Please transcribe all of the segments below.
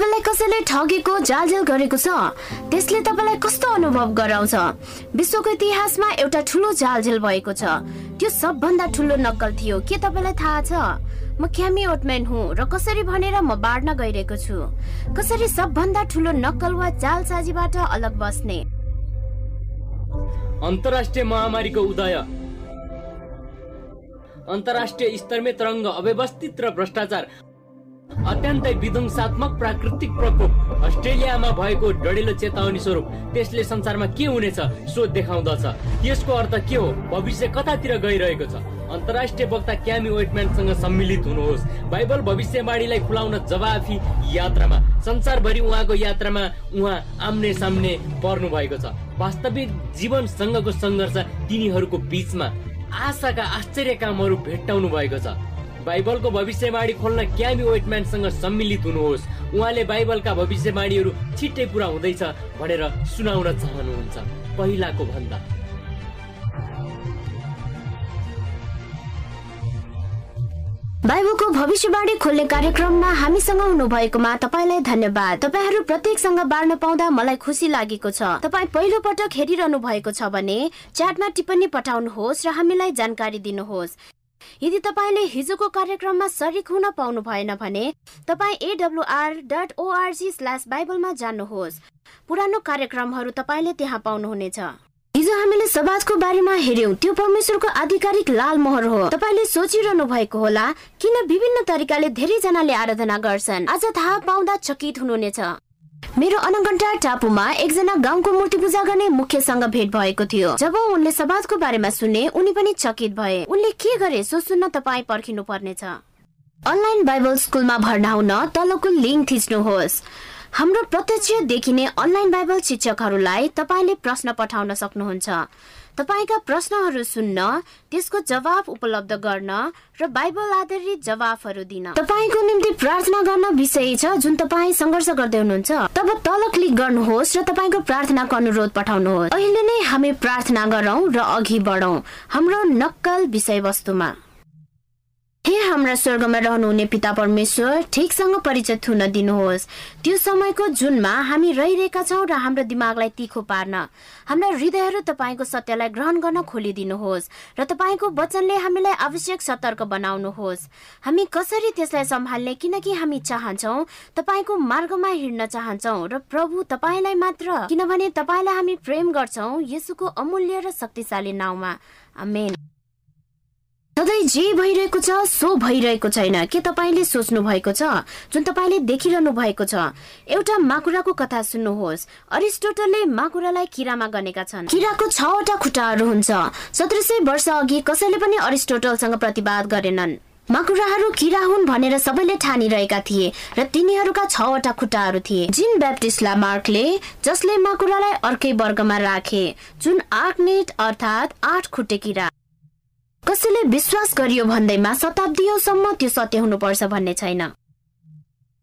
तपाईँलाई कसैले ठगेको जालजेल गरेको छ? त्यसले तपाईँलाई कस्तो अनुभव गराउँछ? विश्वको इतिहासमा एउटा ठुलो जालजेल भएको छ। त्यो सबभन्दा ठुलो नक्कल थियो। के तपाईँलाई थाहा छ? म क्यामी ओटम्यान हुँ र कसरी भनेर म बाँड्न गइरहेको छु? कसरी सबभन्दा ठुलो नक्कल वा जालसाजीबाट अलग बस्ने? अन्तर्राष्ट्रिय महामारीको उदय। अन्तर्राष्ट्रिय स्तरमै तरङ्ग अव्यवस्थित र भ्रष्टाचार। अत्यन्तै विध्वंसात्मक प्राकृतिक प्रकोप। अस्ट्रेलियामा भएको डढिलो चेतावनी स्वरूप त्यसले संसारमा के हुनेछ सो देखाउँदछ। यसको अर्थ के हो? भविष्य कतातिर गइरहेको छ। अन्तर्राष्ट्रिय वक्ता क्यामी वेटम्यानसँग सम्मिलित हुनुहोस्। बाइबल भविष्यवाणीलाई खुलाउन जवाफी यात्रामा संसारभरि उहाँको यात्रामा उहाँ आम्ने सामने पर्नु भएको छ। वास्तविक जीवनसँगको सङ्घर्ष तिनीहरूको बिचमा आशाका आश्चर्य कामहरू भेट्टाउनु भएको छ। बाइबलको भविष्यवाणी खोल्न क्यामी वेटम्यानसँग सम्मिलित हुनुहोस्। उहाँले बाइबलका भविष्यवाणीहरू छिट्टै पुरा हुँदैछ भनेर सुनाउन चाहनुहुन्छ। पहिलाको भन्दा। बाइबलको भविष्यवाणी खोल्ने कार्यक्रममा हामीसँग हुनुभएकोमा तपाईँलाई धन्यवाद। तपाईँहरू प्रत्येकसँग बाँड्न पाउँदा मलाई खुसी लागेको छ। तपाईँ पहिलो पटक हेरिरहनु भएको छ भने च्याटमा टिप्पणी पठाउनुहोस् र हामीलाई जानकारी दिनुहोस्। यदि तपाईँले हिजोको कार्यक्रममा सरिक हुन पाउनु भएन भने तपाईँ एडब्लुआर डट ओआरजी स्ल्यास बाइबलमा जानुहोस्। पुरानो कार्यक्रमहरू तपाईँले त्यहाँ पाउनुहुनेछ। हिजो हामीले समाजको बारेमा हेर्यौं त्यो परमेश्वरको आधिकारिक लाल मोहर हो। तपाईँले सोचिरहनु भएको होला किन विभिन्न तरिकाले धेरैजनाले आराधना गर्छन्। आज थाहा पाउँदा चकित हुनुहुनेछ। मेरो अनगन्टा टापुमा एकजना गाउँको मूर्ति पूजा गर्ने मुख्यसँग भेट भएको थियो। जब उनले समाजको बारेमा सुने उनी पनि चकित भए। उनले के गरे सो सुन्न तपाईँ पर्खिनु पर्नेछ अनलाइन बाइबल स्कुलमा भर्ना हुन तलको लिङ्क थिच्नुहोस्। हाम्रो प्रत्यक्ष देखिने अनलाइन बाइबल शिक्षकहरूलाई तपाईँले प्रश्न पठाउन सक्नुहुन्छ। तपाईँका प्रश्नहरू सुन्न त्यसको जवाब उपलब्ध गर्न र बाइबल आधारित जवाफहरू दिन। तपाईँको निम्ति प्रार्थना गर्न विषय छ जुन तपाईँ सङ्घर्ष गर्दै हुनुहुन्छ। तब तल क्लिक गर्नुहोस् र तपाईँको प्रार्थनाको अनुरोध पठाउनुहोस्। अहिले नै हामी प्रार्थना गरौँ र अघि बढौँ। हाम्रो नक्कल विषयवस्तुमा। हे हाम्रा स्वर्गमा रहनुहुने पिता परमेश्वर ठिकसँग परिचित हुन दिनुहोस्। त्यो समयको जुनमा हामी रहिरहेका छौँ र हाम्रो दिमागलाई तिखो पार्न। हाम्रा हृदयहरू तपाईँको सत्यलाई ग्रहण गर्न खोलिदिनुहोस् र तपाईँको वचनले हामीलाई आवश्यक सतर्क बनाउनुहोस्। हामी कसरी त्यसलाई सम्हाल्ने किनकि हामी चाहन्छौँ तपाईँको मार्गमा हिँड्न चाहन्छौँ र प्रभु तपाईँलाई मात्र। किनभने तपाईँलाई हामी प्रेम गर्छौँ यसुको अमूल्य र शक्तिशाली नाउँमा। आमेन। सधैँ जे भइरहेको छ सो भइरहेको छैन। के तपाईँले सोच्नु भएको छ? जुन तपाईँले देखिरहनु भएको छ। एउटा माकुराको कथा सुन्नुहोस्। अरिस्टोटलले माकुरालाई किरामा गनेका छन्। किराको छवटा खुट्टाहरू हुन्छ। सत्र सय वर्ष अघि कसैले पनि अरिस्टोटलसँग प्रतिवाद गरेनन्। माकुराहरू किरा हुन् भनेर सबैले ठानिरहेका थिए र तिनीहरूका छवटा खुट्टाहरू थिए। जिन ब्याप्टिस्टला मार्कले जसले माकुरालाई अर्कै वर्गमा राखे जुन आर्कनेट अर्थात् आठ खुट्टे किरा। कसैले विश्वास गरियो भन्दैमा शताब्दीसम्म त्यो सत्य हुनुपर्छ भन्ने छैन।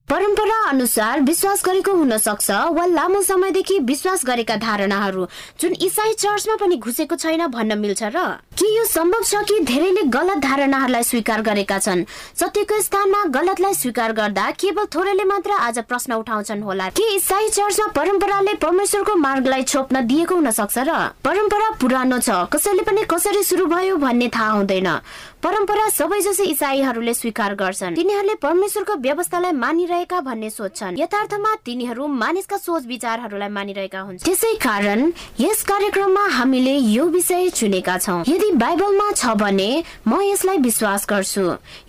परम्परा अनुसार विश्वास गरेको हुन सक्छ वा लामो समयदेखि विश्वास गरेका धारणाहरू जुन इसाई चर्चमा पनि घुसेको छैन भन्न मिल्छ र। के यो सम्भव छ कि धेरैले गलत धारणाहरूलाई स्वीकार गरेका छन्? सत्यको स्थानमा गलतलाई स्वीकार गर्दा केवल थोरैले मात्र आज प्रश्न उठाउँछन् होला। के इसाई चर्चमा परम्पराले परमेश्वरको मार्गलाई छोप्न दिएको हुन सक्छ र परम्परा पुरानो छ? कसैले पनि कसरी सुरु भयो भन्ने थाहा हुँदैन। परम्परा सबै जसो इसाईहरूले स्वीकार गर्छन्। तिनीहरूले परमेश्वरको व्यवस्थालाई मानिरहेका भन्ने सोच्छन्। यथार्थमा तिनीहरू मानिसका सोच विचारहरूलाई मानिरहेका हुन्छन्। त्यसै कारण यस कार्यक्रममा हामीले यो विषय चुनेका छौँ। यदि बाइबलमा छ भने म यसलाई विश्वास गर्छु।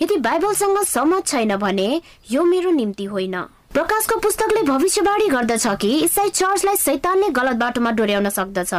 यदि बाइबलसँग सहमत छैन भने यो मेरो निम्ति होइन। प्रकाशको पुस्तकले भविष्यवाणी गर्दछ कि इसाई चर्चलाई सैतानले गलत बाटोमा डोर्याउन सक्दछ?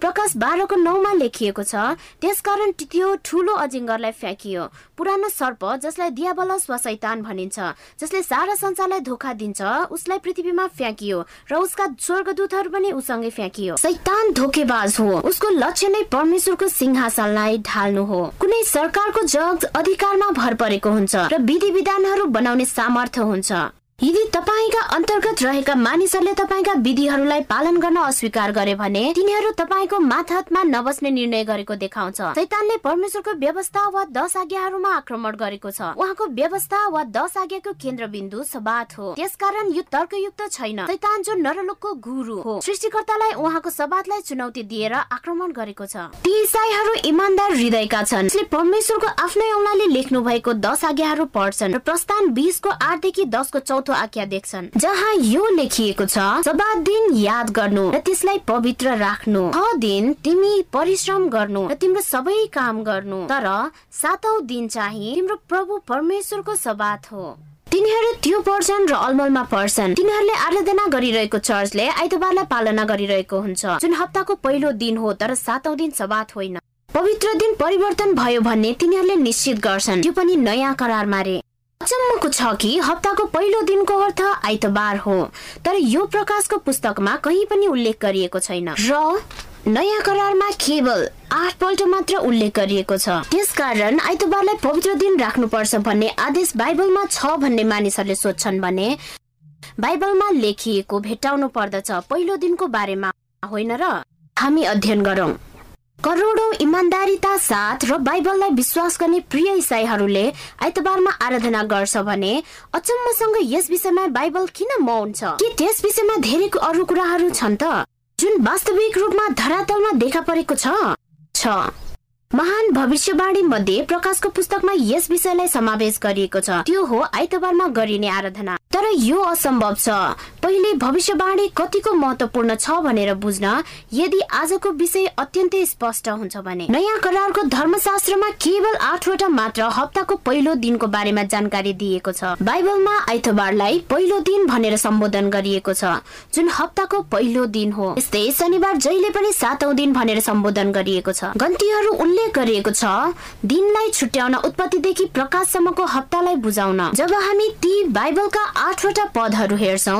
प्रकाश बाह्रको नौमा लेखिएको छ त्यसकारण त्यो ठुलो अजिङ्गरलाई फ्याँकियो। पुरानो सर्प जसलाई दियाबलस वा सैतान भनिन्छ जसले सारा संसारलाई धोका दिन्छ उसलाई पृथ्वीमा फ्याँकियो र उसका स्वर्गदूतहरू पनि उसँगै फ्याँकियो। सैतान धोकेबाज हो। उसको लक्ष्य नै परमेश्वरको सिंहासनलाई ढाल्नु हो। कुनै सरकारको जग अधिकारमा भर परेको हुन्छ र विधि विधानहरू बनाउने सामर्थ्य हुन्छ। यदि तपाईँका अन्तर्गत रहेका मानिसहरूले तपाईँका विधिहरूलाई पालन गर्न अस्वीकार गरे भने तिनीहरू तपाईँको माथामा नबस्ने निर्णय गरेको देखाउँछ। शैतानले परमेश्वरको व्यवस्था वा दश आज्ञाहरूमा आक्रमण गरेको छ। उहाँको व्यवस्था वा दश आज्ञाको केन्द्रबिन्दु सबात हो। त्यसकारण यो तर्कयुक्त छैन। शैतान जो नरलोकको गुरु हो सृष्टिकर्तालाई उहाँको सबातलाई चुनौती दिएर आक्रमण गरेको छ। ती इसाईहरू इमान्दार हृदयका छन्। परमेश्वरको आफ्नै औलाले लेख्नु भएको दश आज्ञाहरू पढ्छन् र प्रस्थान बिसको आठदेखि दसको चौथो आज्ञा देख्छन्। जहाँ यो लेखिएको छ सबात दिन याद गर्नु र त्यसलाई पवित्र राख्नु। छ दिन तिमी परिश्रम गर्नु र तिम्रो सबै काम गर्नु। तर सातौं दिन चाहिँ तिम्रो प्रभु परमेश्वरको सबात हो। तिनीहरू त्यो पढ्छन् र अलमलमा पढ्छन् तिनीहरूले आराधना गरिरहेको चर्चले आइतबारलाई पालना गरिरहेको हुन्छ। जुन हप्ताको पहिलो दिन हो तर सातौं दिन सबात होइन। पवित्र दिन परिवर्तन भयो भन्ने तिनीहरूले निश्चित गर्छन्। त्यो पनि नयाँ करारमा रे। अचम्मको छ कि हप्ताको पहिलो दिनको अर्थ आइतबार हो तर यो प्रकाशको पुस्तकमा कहीँ पनि उल्लेख गरिएको छैन। र नयाँ करारमा केवल आठ पल्ट मात्र उल्लेख गरिएको छ। त्यसकारण आइतबारलाई पवित्र दिन राख्नुपर्छ भन्ने आदेश बाइबलमा छ भन्ने मानिसहरूले सोध्छन् भने बाइबलमा लेखिएको भेट्टाउनु पर्दछ पहिलो दिनको बारेमा होइन र हामी अध्ययन गरौँ। करोडौं इमान्दारिता साथ र बाइबललाई विश्वास गर्ने प्रिय इसाईहरूले आइतबारमा आराधना गर्छ भने अचम्मसँग यस विषयमा बाइबल किन मौन छ? के त्यस विषयमा धेरै अरू कुराहरू छन् त? जुन वास्तविक रूपमा धरातलमा देखा परेको छ। महान भविष्यवाणी मध्ये प्रकाशको पुस्तकमा यस विषयलाई समावेश गरिएको छ। त्यो हो आइतबारमा गरिने आराधना। तर यो असम्भव छ। पहिले भविष्यवाणी कतिको महत्वपूर्ण छ भनेर बुझ्न यदि आजको विषय अत्यन्तै स्पष्ट हुन्छ भने। नयाँ करारको धर्मशास्त्रमा केवल आठवटा मात्र हप्ताको पहिलो दिनको बारेमा जानकारी दिएको छ। बाइबलमा आइतबारलाई पहिलो दिन भनेर सम्बोधन गरिएको छ। जुन हप्ताको पहिलो दिन हो। यस्तै शनिबार जहिले पनि सातौं दिन भनेर सम्बोधन गरिएको छ। गन्तीहरू उल्लेख गरिएको छ दिनलाई छुट्याउन उत्पत्तिदेखि प्रकाशसम्मको हप्तालाई बुझाउन। जब हामी ती बाइबलका आठवटा पदहरू हेर्छौ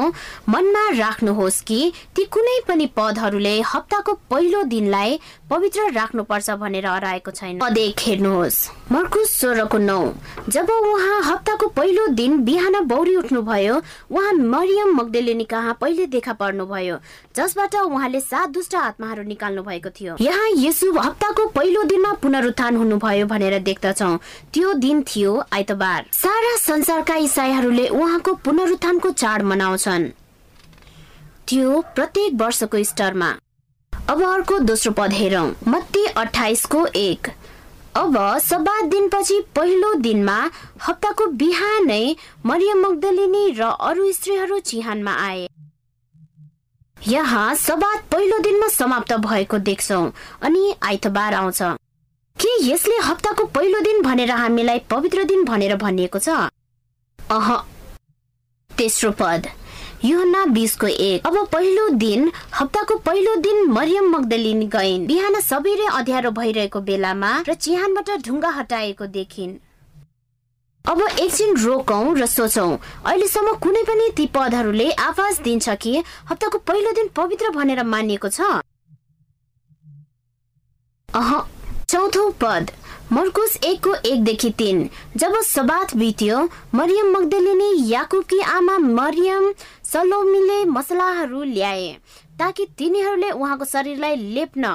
मनमा राख्नुहोस् कि ती कुनै पनि पदहरूले हप्ताको पहिलो दिनलाई पवित्र राख्नुपर्छ भनेर हराएको छैन। पद एक हेर्नुहोस्। मर्कुस सोह्रको नौ। जब उहाँ हप्ताको पहिलो दिन बिहान बौरी उठ्नुभयो उहाँ मरियम मगदेलेनी कहाँ पहिले देखा पर्नुभयो जसबाट उहाँले सात दुष्ट आत्माहरू निकाल्नु भएको थियो। यहाँ यसु हप्ताको पहिलो दिनमा पुनरुत्थान हुनुभयो भनेर देख्दछौ। त्यो दिन थियो आइतबार। सारा संसारका इसाईहरूले उहाँको पुनरुत्थानको चाड मनाउँछन्। त्यो प्रत्येक वर्षको स्टरमा अब अर्को दोस्रो पद हेरौँ मत्ती अठाइसको एक। अब सबात दिनपछि पहिलो दिनमा हप्ताको बिहानै मरियम मगदलिनी र अरू स्त्रीहरू चिहानमा आए। यहाँ सबात पहिलो दिनमा समाप्त भएको देख्छौ अनि आइतबार आउँछ। के यसले हप्ताको पहिलो दिन भनेर हामीलाई पवित्र दिन भनेर भनिएको छ? अह तेस्रो पद युहन्ना बिसको एक। अब पहिलो दिन हप्ताको पहिलो दिन मरियम मगदलिन गइन्। बिहान सबैले अध्यारो भइरहेको बेलामा र चिहानबाट ढुङ्गा हटाएको देखिन्। अब एकछिन रोकौं र सोचौं। अहिलेसम्म कुनै पनि ती पदहरूले आवाज दिन्छ कि हप्ताको पहिलो दिन पवित्र भनेर मानिएको छ? अह चौथो पद मर्कुस एकको एकदेखि तिन। जब सबात बित्यो मरियम मगदलिनी याकुबकी आमा मरियम सलोमीले मसलाहरू ल्याए ताकि तिनीहरूले उहाँको शरीरलाई लेप्न।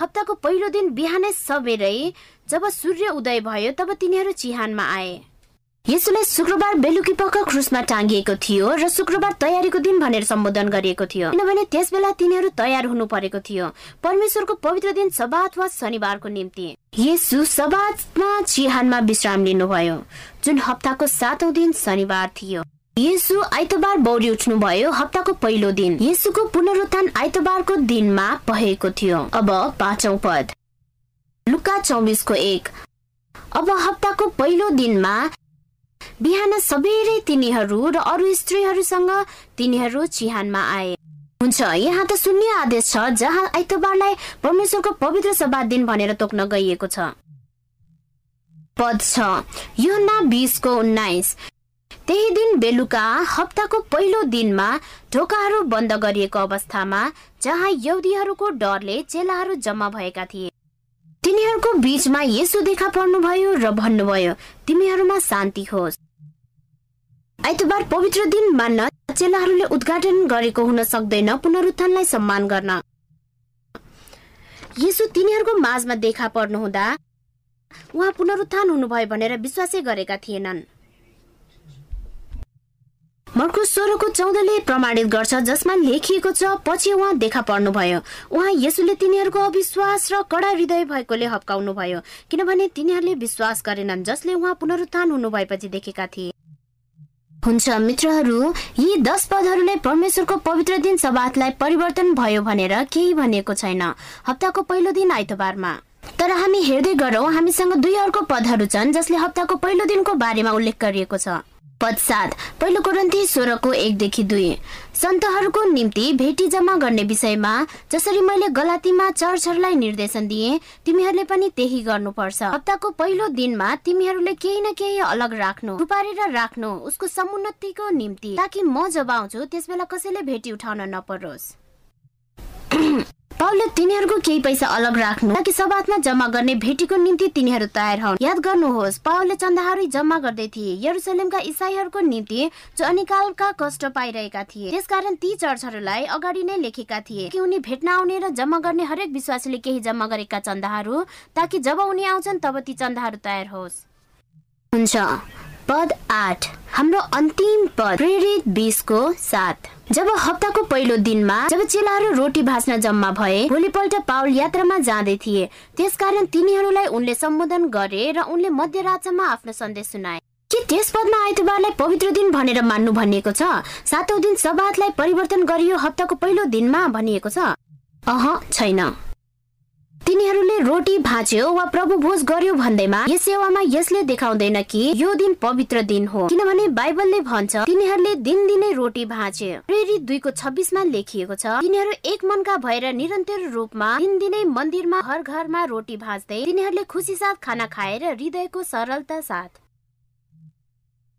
हप्ताको पहिलो दिन बिहानै सबेरै जब सूर्य उदय भयो तब तिनीहरू चिहानमा आए। यसुलाई शुक्रबार बेलुकी पख क्रुसमा टाँगिएको थियो र शुक्रबार तयारीको दिन भनेर सम्बोधन गरिएको थियो। किनभने त्यस बेला तिनीहरू तयार हुनु परेको थियो। परमेश्वरको पवित्र दिन सबात वा शनिबारको निम्ति। यसु सबातमा चिहानमा विश्राम लिनुभयो जुन हप्ताको सातौं दिन शनिबार थियो। यसु आइतबार बौरी उठ्नु भयो हप्ताको पहिलो दिन। यसुको पुनरुत्थान आइतबारको दिनमा भएको थियो। अब पाँचौं पद। लुका चौबिसको एक। अब हप्ताको पहिलो दिनमा बिहान सबेरै तिनीहरू र अरू स्त्रीहरूसँग तिनीहरू चिहानमा आए। हुन्छ यहाँ त शून्य आदेश छ जहाँ आइतबारलाई परमेश्वरको पवित्र सभा दिन भनेर तोक्न गइएको छ। पद छ यो ना बिसको उन्नाइस। त्यही दिन बेलुका हप्ताको पहिलो दिनमा ढोकाहरू बन्द गरिएको अवस्थामा जहाँ यौदीहरूको डरले चेलाहरू जम्मा भएका थिए। तिनीहरूको बीचमा यसो देखा पर्नुभयो र भन्नुभयो तिमीहरूमा शान्ति होस्। आइतबार पवित्र दिन मान्न चेलाहरूले उद्घाटन गरेको हुन सक्दैन पुनरुत्थानलाई सम्मान गर्न। यसो तिनीहरूको माझमा देखा पर्नुहुँदा उहाँ पुनरुत्थान हुनुभयो भनेर विश्वासै गरेका थिएनन्। मर्को सोह्रको चौधले प्रमाणित गर्छ जसमा लेखिएको छ पछि उहाँ देखा पर्नुभयो। उहाँ यसुले तिनीहरूको अविश्वास र कडा हृदय भएकोले हप्काउनु भयो किनभने तिनीहरूले विश्वास गरेनन् जसले उहाँ पुनरुत्थान हुनु भएपछि देखेका थिए। हुन्छ मित्रहरू यी दस पदहरूले परमेश्वरको पवित्र दिन सबातलाई परिवर्तन भयो भनेर केही भनिएको छैन। हप्ताको पहिलो दिन आइतबारमा। तर हामी हेर्दै गरौँ हामीसँग दुई अर्को पदहरू छन् जसले हप्ताको पहिलो दिनको बारेमा उल्लेख गरिएको छ। पद सात पहिलो कोरन्थी सोह्रको एकदेखि दुई। सन्तहरूको निम्ति भेटी जम्मा गर्ने विषयमा जसरी मैले गलातीमा चर्चहरूलाई निर्देशन दिए तिमीहरूले पनि त्यही गर्नुपर्छ। हप्ताको पहिलो दिनमा तिमीहरूले केही न केही अलग राख्नु थुपारेर राख्नु उसको समुन्नतिको निम्ति। ताकि म जब आउँछु त्यस बेला कसैले भेटी उठाउन नपरोस्। पाउले तिनीहरूको केही पैसा अलग राख्नु ताकि सबातमा जम्मा गर्ने भेटीको निम्ति तिनीहरू तयार हुन्। याद गर्नुहोस् पाउले चन्दाहरू जम्मा गर्दै थिए। यरुसलेमका इसाईहरूको निम्ति जो अनिकालका कष्ट पाइरहेका थिए। त्यसकारण ती चर्चहरूलाई अगाडि नै लेखेका थिए कि उनी भेट्न आउने र जम्मा गर्ने हरेक विश्वासीले केही जम्मा गरेका चन्दाहरू ताकि जब उनी आउँछन् तब ती चन्दाहरू तयार होस्। हुन्छ। पद आठ। हाम्रो अन्तिम पद प्रेरित बिसको साथ। जब हप्ताको पहिलो दिनमा जब चेलाहरू रोटी भाँच्न जम्मा भए भोलिपल्ट पाउल यात्रामा जाँदै थिए। त्यसकारण तिनीहरूलाई उनले सम्बोधन गरे र उनले मध्यरातसम्म आफ्नो सन्देश सुनाए। के त्यस पदमा आइतबारलाई पवित्र दिन भनेर मान्नु भनिएको छ? सातौं दिन सबातलाई परिवर्तन गरियो हप्ताको पहिलो दिनमा भनिएको छ? अह छैन। तिनीहरूले रोटी भाँच्यो वा प्रभु भोज गर्यो भन्दैमा यस सेवामा यसले देखाउँदैन कि यो दिन पवित्र दिन हो। किनभने बाइबलले भन्छ तिनीहरूले दिन दिनै रोटी भाँचे प्रेरित दुईको छब्बिसमा लेखिएको छ तिनीहरू एक मनका भएर निरन्तर रूपमा दिन दिनै मन्दिरमा घर घरमा रोटी भाँच्दै तिनीहरूले खुसी साथ खाना खाएर हृदयको सरलता साथ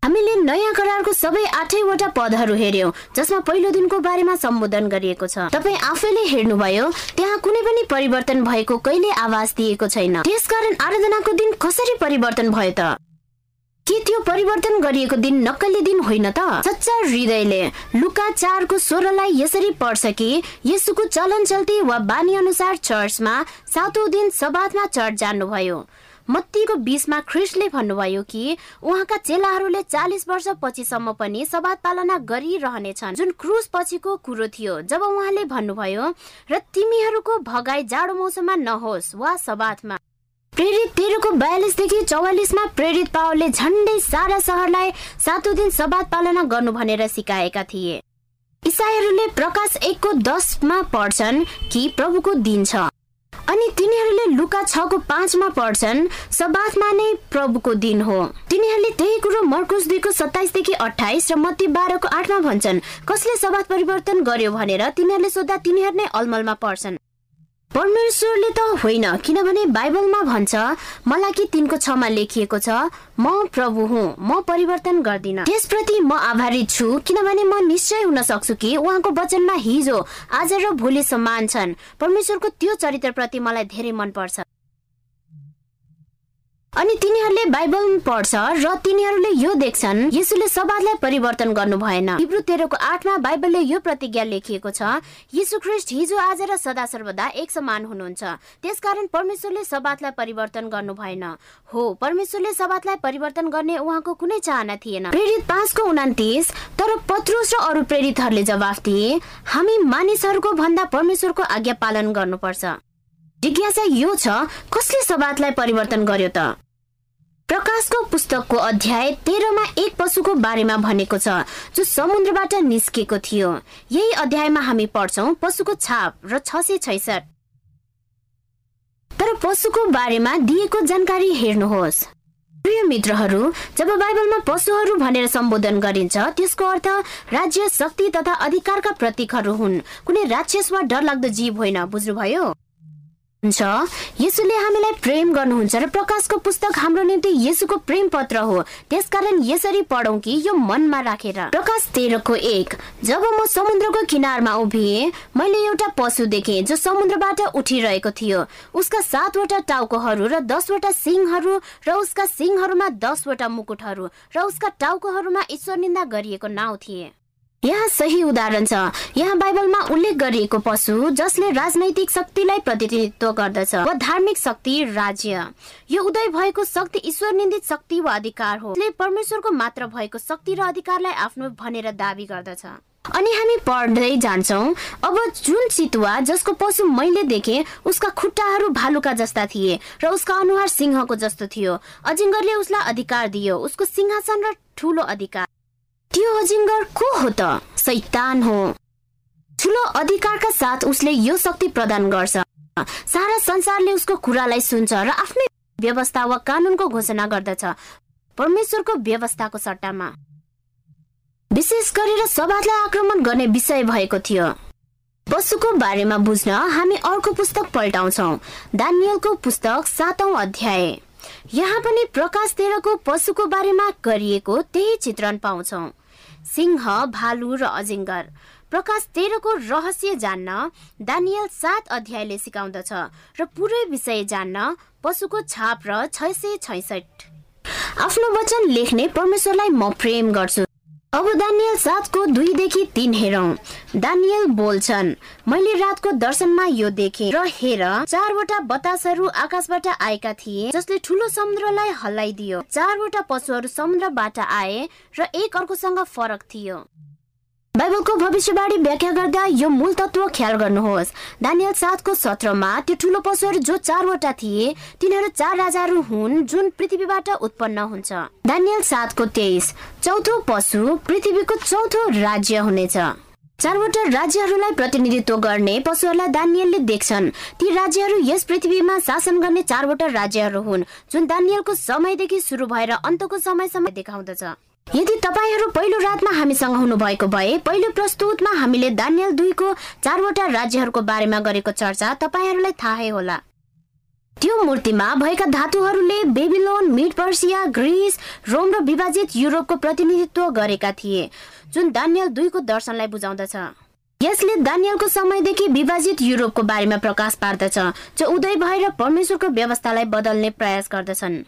हामीले नयाँ करारको सबै आठैवटा पदहरू हेर्यौं जसमा पहिलो दिनको बारेमा सम्बोधन गरिएको छ। तपाईँ आफैले हेर्नुभयो त्यहाँ कुनै पनि परिवर्तन भएको कहिले आवाज दिएको छैन। त्यसकारण आराधनाको दिन कसरी परिवर्तन भयो त? के त्यो परिवर्तन गरिएको दिन नक्कली दिन होइन त? सच्चा हृदयले लुका चारको स्वरलाई यसरी पढ्छ कि यसुको चलन चल्ती वा बानी अनुसार चर्चमा सातौं दिन सबातमा चर्च जानुभयो। मत्तीको बिचमा ख्रिस्टले भन्नुभयो कि उहाँका चेलाहरूले चालिस वर्ष पछिसम्म पनि सबात पालना गरिरहनेछन्। जुन क्रुस पछिको कुरो थियो जब उहाँले भन्नुभयो र तिमीहरूको भगाई जाडो मौसममा नहोस् वा सबातमा प्रेरित तेह्रको बयालिसदेखि चौवालिसमा प्रेरित पावलले झन्डै सारा सहरलाई सातौँ दिन सबात पालना गर्नु भनेर सिकाएका थिए। इसाईहरूले प्रकाश एकको दसमा पढ्छन् कि प्रभुको दिन छ। अनि तिनीहरूले लुका छको पाँचमा पढ्छन् सबाथमा नै प्रभुको दिन हो। तिनीहरूले त्यही कुरो मर्कुस दुईको सत्ताइसदेखि अठाइस र मत्ती बाह्रको आठमा भन्छन्। कसले सबाथ परिवर्तन गर्यो भनेर तिनीहरूले सोद्धा तिनीहरू नै अलमलमा पर्छन्। परमेश्वरले त होइन किनभने बाइबलमा भन्छ मलाई कि तिनको छमा लेखिएको छ? म प्रभु हुँ म परिवर्तन गर्दिन। त्यसप्रति म आभारी छु किनभने म निश्चय हुन सक्छु कि उहाँको वचनमा हिजो आज र भोलि समान छन्। परमेश्वरको त्यो चरित्रप्रति मलाई धेरै मन पर्छ अनि तिनीहरूले बाइबल पढ्छ र तिनीहरूले यो देख्छन् यसुले सबादलाई परिवर्तन गर्नु भएन। हिब्रू तेह्रको आठमा बाइबलले यो प्रतिज्ञा लेखिएको छ यीशु ख्रिस्ट हिजो आज र सदा सर्वदा एक समान हुनुहुन्छ। त्यसकारण परमेश्वरले सबातलाई परिवर्तन गर्नु भएन। हो परमेश्वरले सबातलाई परिवर्तन गर्ने उहाँको कुनै चाहना थिएन। प्रेरित पाँचको उनातिस तर पत्रुस र अरू प्रेरितहरूले जवाफ दिए हामी मानिसहरूको भन्दा परमेश्वरको आज्ञा पालन गर्नुपर्छ। जिज्ञासा यो छ कसले सबातलाई परिवर्तन गर्यो त? प्रकाशको पुस्तकको अध्याय तेह्रमा एक पशुको बारेमा भनेको छ जो समुद्रबाट निस्केको थियो। यही अध्यायमा हामी पढ्छौ पशुको छाप र छ सय छैसठ। तर पशुको बारेमा दिएको जानकारी हेर्नुहोस्। प्रिय मित्रहरू जब बाइबलमा पशुहरू भनेर सम्बोधन गरिन्छ त्यसको अर्थ राज्य शक्ति तथा अधिकारका प्रतीकहरू हुन्। कुनै राक्षस वा डरलाग्दो जीव होइन बुझ्नुभयो? हुन्छ। यसुले हामीलाई प्रेम गर्नुहुन्छ र प्रकाशको पुस्तक हाम्रो निम्ति यसुको प्रेम पत्र हो। त्यसकारण यसरी पढौँ कि यो मनमा राखेर। प्रकाश तेह्रको एक। जब म समुद्रको किनारमा उभिए मैले एउटा पशु देखेँ जो समुद्रबाट उठिरहेको थियो। उसका सातवटा टाउकोहरू र दसवटा सिंहहरू र उसका सिंहहरूमा दसवटा मुकुटहरू र उसका टाउकोहरूमा ईश्वर निन्दा गरिएको नाउँ थिए। यहाँ सही उदाहरण छ। यहाँ बाइबलमा उल्लेख गरिएको पशु जसले राजनैतिक शक्तिलाई प्रतिनिधित्व गर्दछ वा धार्मिक शक्ति राज्य। यो उदय भएको शक्ति ईश्वर निन्दित शक्ति वा अधिकार हो। परमेश्वरको मात्र भएको शक्ति र अधिकारलाई आफ्नो भनेर दावी गर्दछ। अनि हामी पढ्दै जान्छौ अब जुन चितुवा जसको पशु मैले देखे उसका खुट्टाहरू भालुका जस्ता थिए र उसका अनुहार सिंहको जस्तो थियो। अजिङ्गरले उसलाई अधिकार दियो उसको सिंहासन र ठुलो अधिकार। त्यो अजिङ्गर को हो त। सैतान हो। ठुलो अधिकारका साथ उसले यो शक्ति प्रदान गर्छ। सारा संसारले उसको कुरालाई सुन्छ र आफ्नै व्यवस्था वा कानुनको घोषणा गर्दछ। परमेश्वरको व्यवस्थाको सट्टामा। विशेष गरेर सभालाई आक्रमण गर्ने विषय भएको थियो। पशुको बारेमा बुझ्न हामी अर्को पुस्तक पल्टाउँछौ। दानियलको पुस्तक सातौं अध्याय। यहाँ पनि प्रकाश तेह्रको पशुको बारेमा गरिएको त्यही चित्रण पाउँछौ। सिंह भालु र अजिङ्गर प्रकाश तेह्रको रहस्य जान्न दानियल सात अध्यायले सिकाउँदछ र पुरै विषय जान्न पशुको छाप र छ सय छैसठ। आफ्नो वचन लेख्ने परमेश्वरलाई म प्रेम गर्छु। अब दानियल सातको दुईदेखि तिन हेरौँ। दानियल बोल्छन् मैले रातको दर्शनमा यो देखे र हेर चारवटा बतासहरू आकाशबाट आएका थिए जसले ठुलो समुद्रलाई हल्लाइदियो। चारवटा पशुहरू समुद्रबाट आए र एक अर्कोसँग फरक थियो। बाइबलको भविष्यवाणी व्याख्या गर्दा यो मूल तत्व ख्याल गर्नुहोस्। दानियल सातको सत्रमा त्यो ठुलो पशुहरू जो चारवटा थिए तिनीहरू चार राजाहरू हुन् जुन पृथ्वीबाट उत्पन्न हुन्छ। दानियल सातको तेइस चौथो पशु पृथ्वीको चौथो राज्य हुनेछ। चारवटा राज्यहरूलाई प्रतिनिधित्व गर्ने पशुहरूलाई दानियलले देख्छन्। ती राज्यहरू यस पृथ्वीमा शासन गर्ने चारवटा राज्यहरू हुन् जुन दानियलको समयदेखि सुरु भएर अन्तको समयसम्म देखाउँदछ। यदि तपाईँहरू पहिलो रातमा हामीसँग हुनुभएको भए पहिलो प्रस्तुतमा हामीले दानियल दुईको चारवटा राज्यहरूको बारेमा गरेको चर्चा तपाईँहरूलाई थाहै होला। त्यो मूर्तिमा भएका धातुहरूले Babylon Medo Persia Greece Rome र विभाजित युरोपको प्रतिनिधित्व गरेका थिए जुन दानियल दुईको दर्शनलाई बुझाउँदछ। यसले दानियलको समयदेखि विभाजित युरोपको बारेमा प्रकाश पार्दछ जो उदय भएर परमेश्वरको व्यवस्थालाई बदल्ने प्रयास गर्दछन्।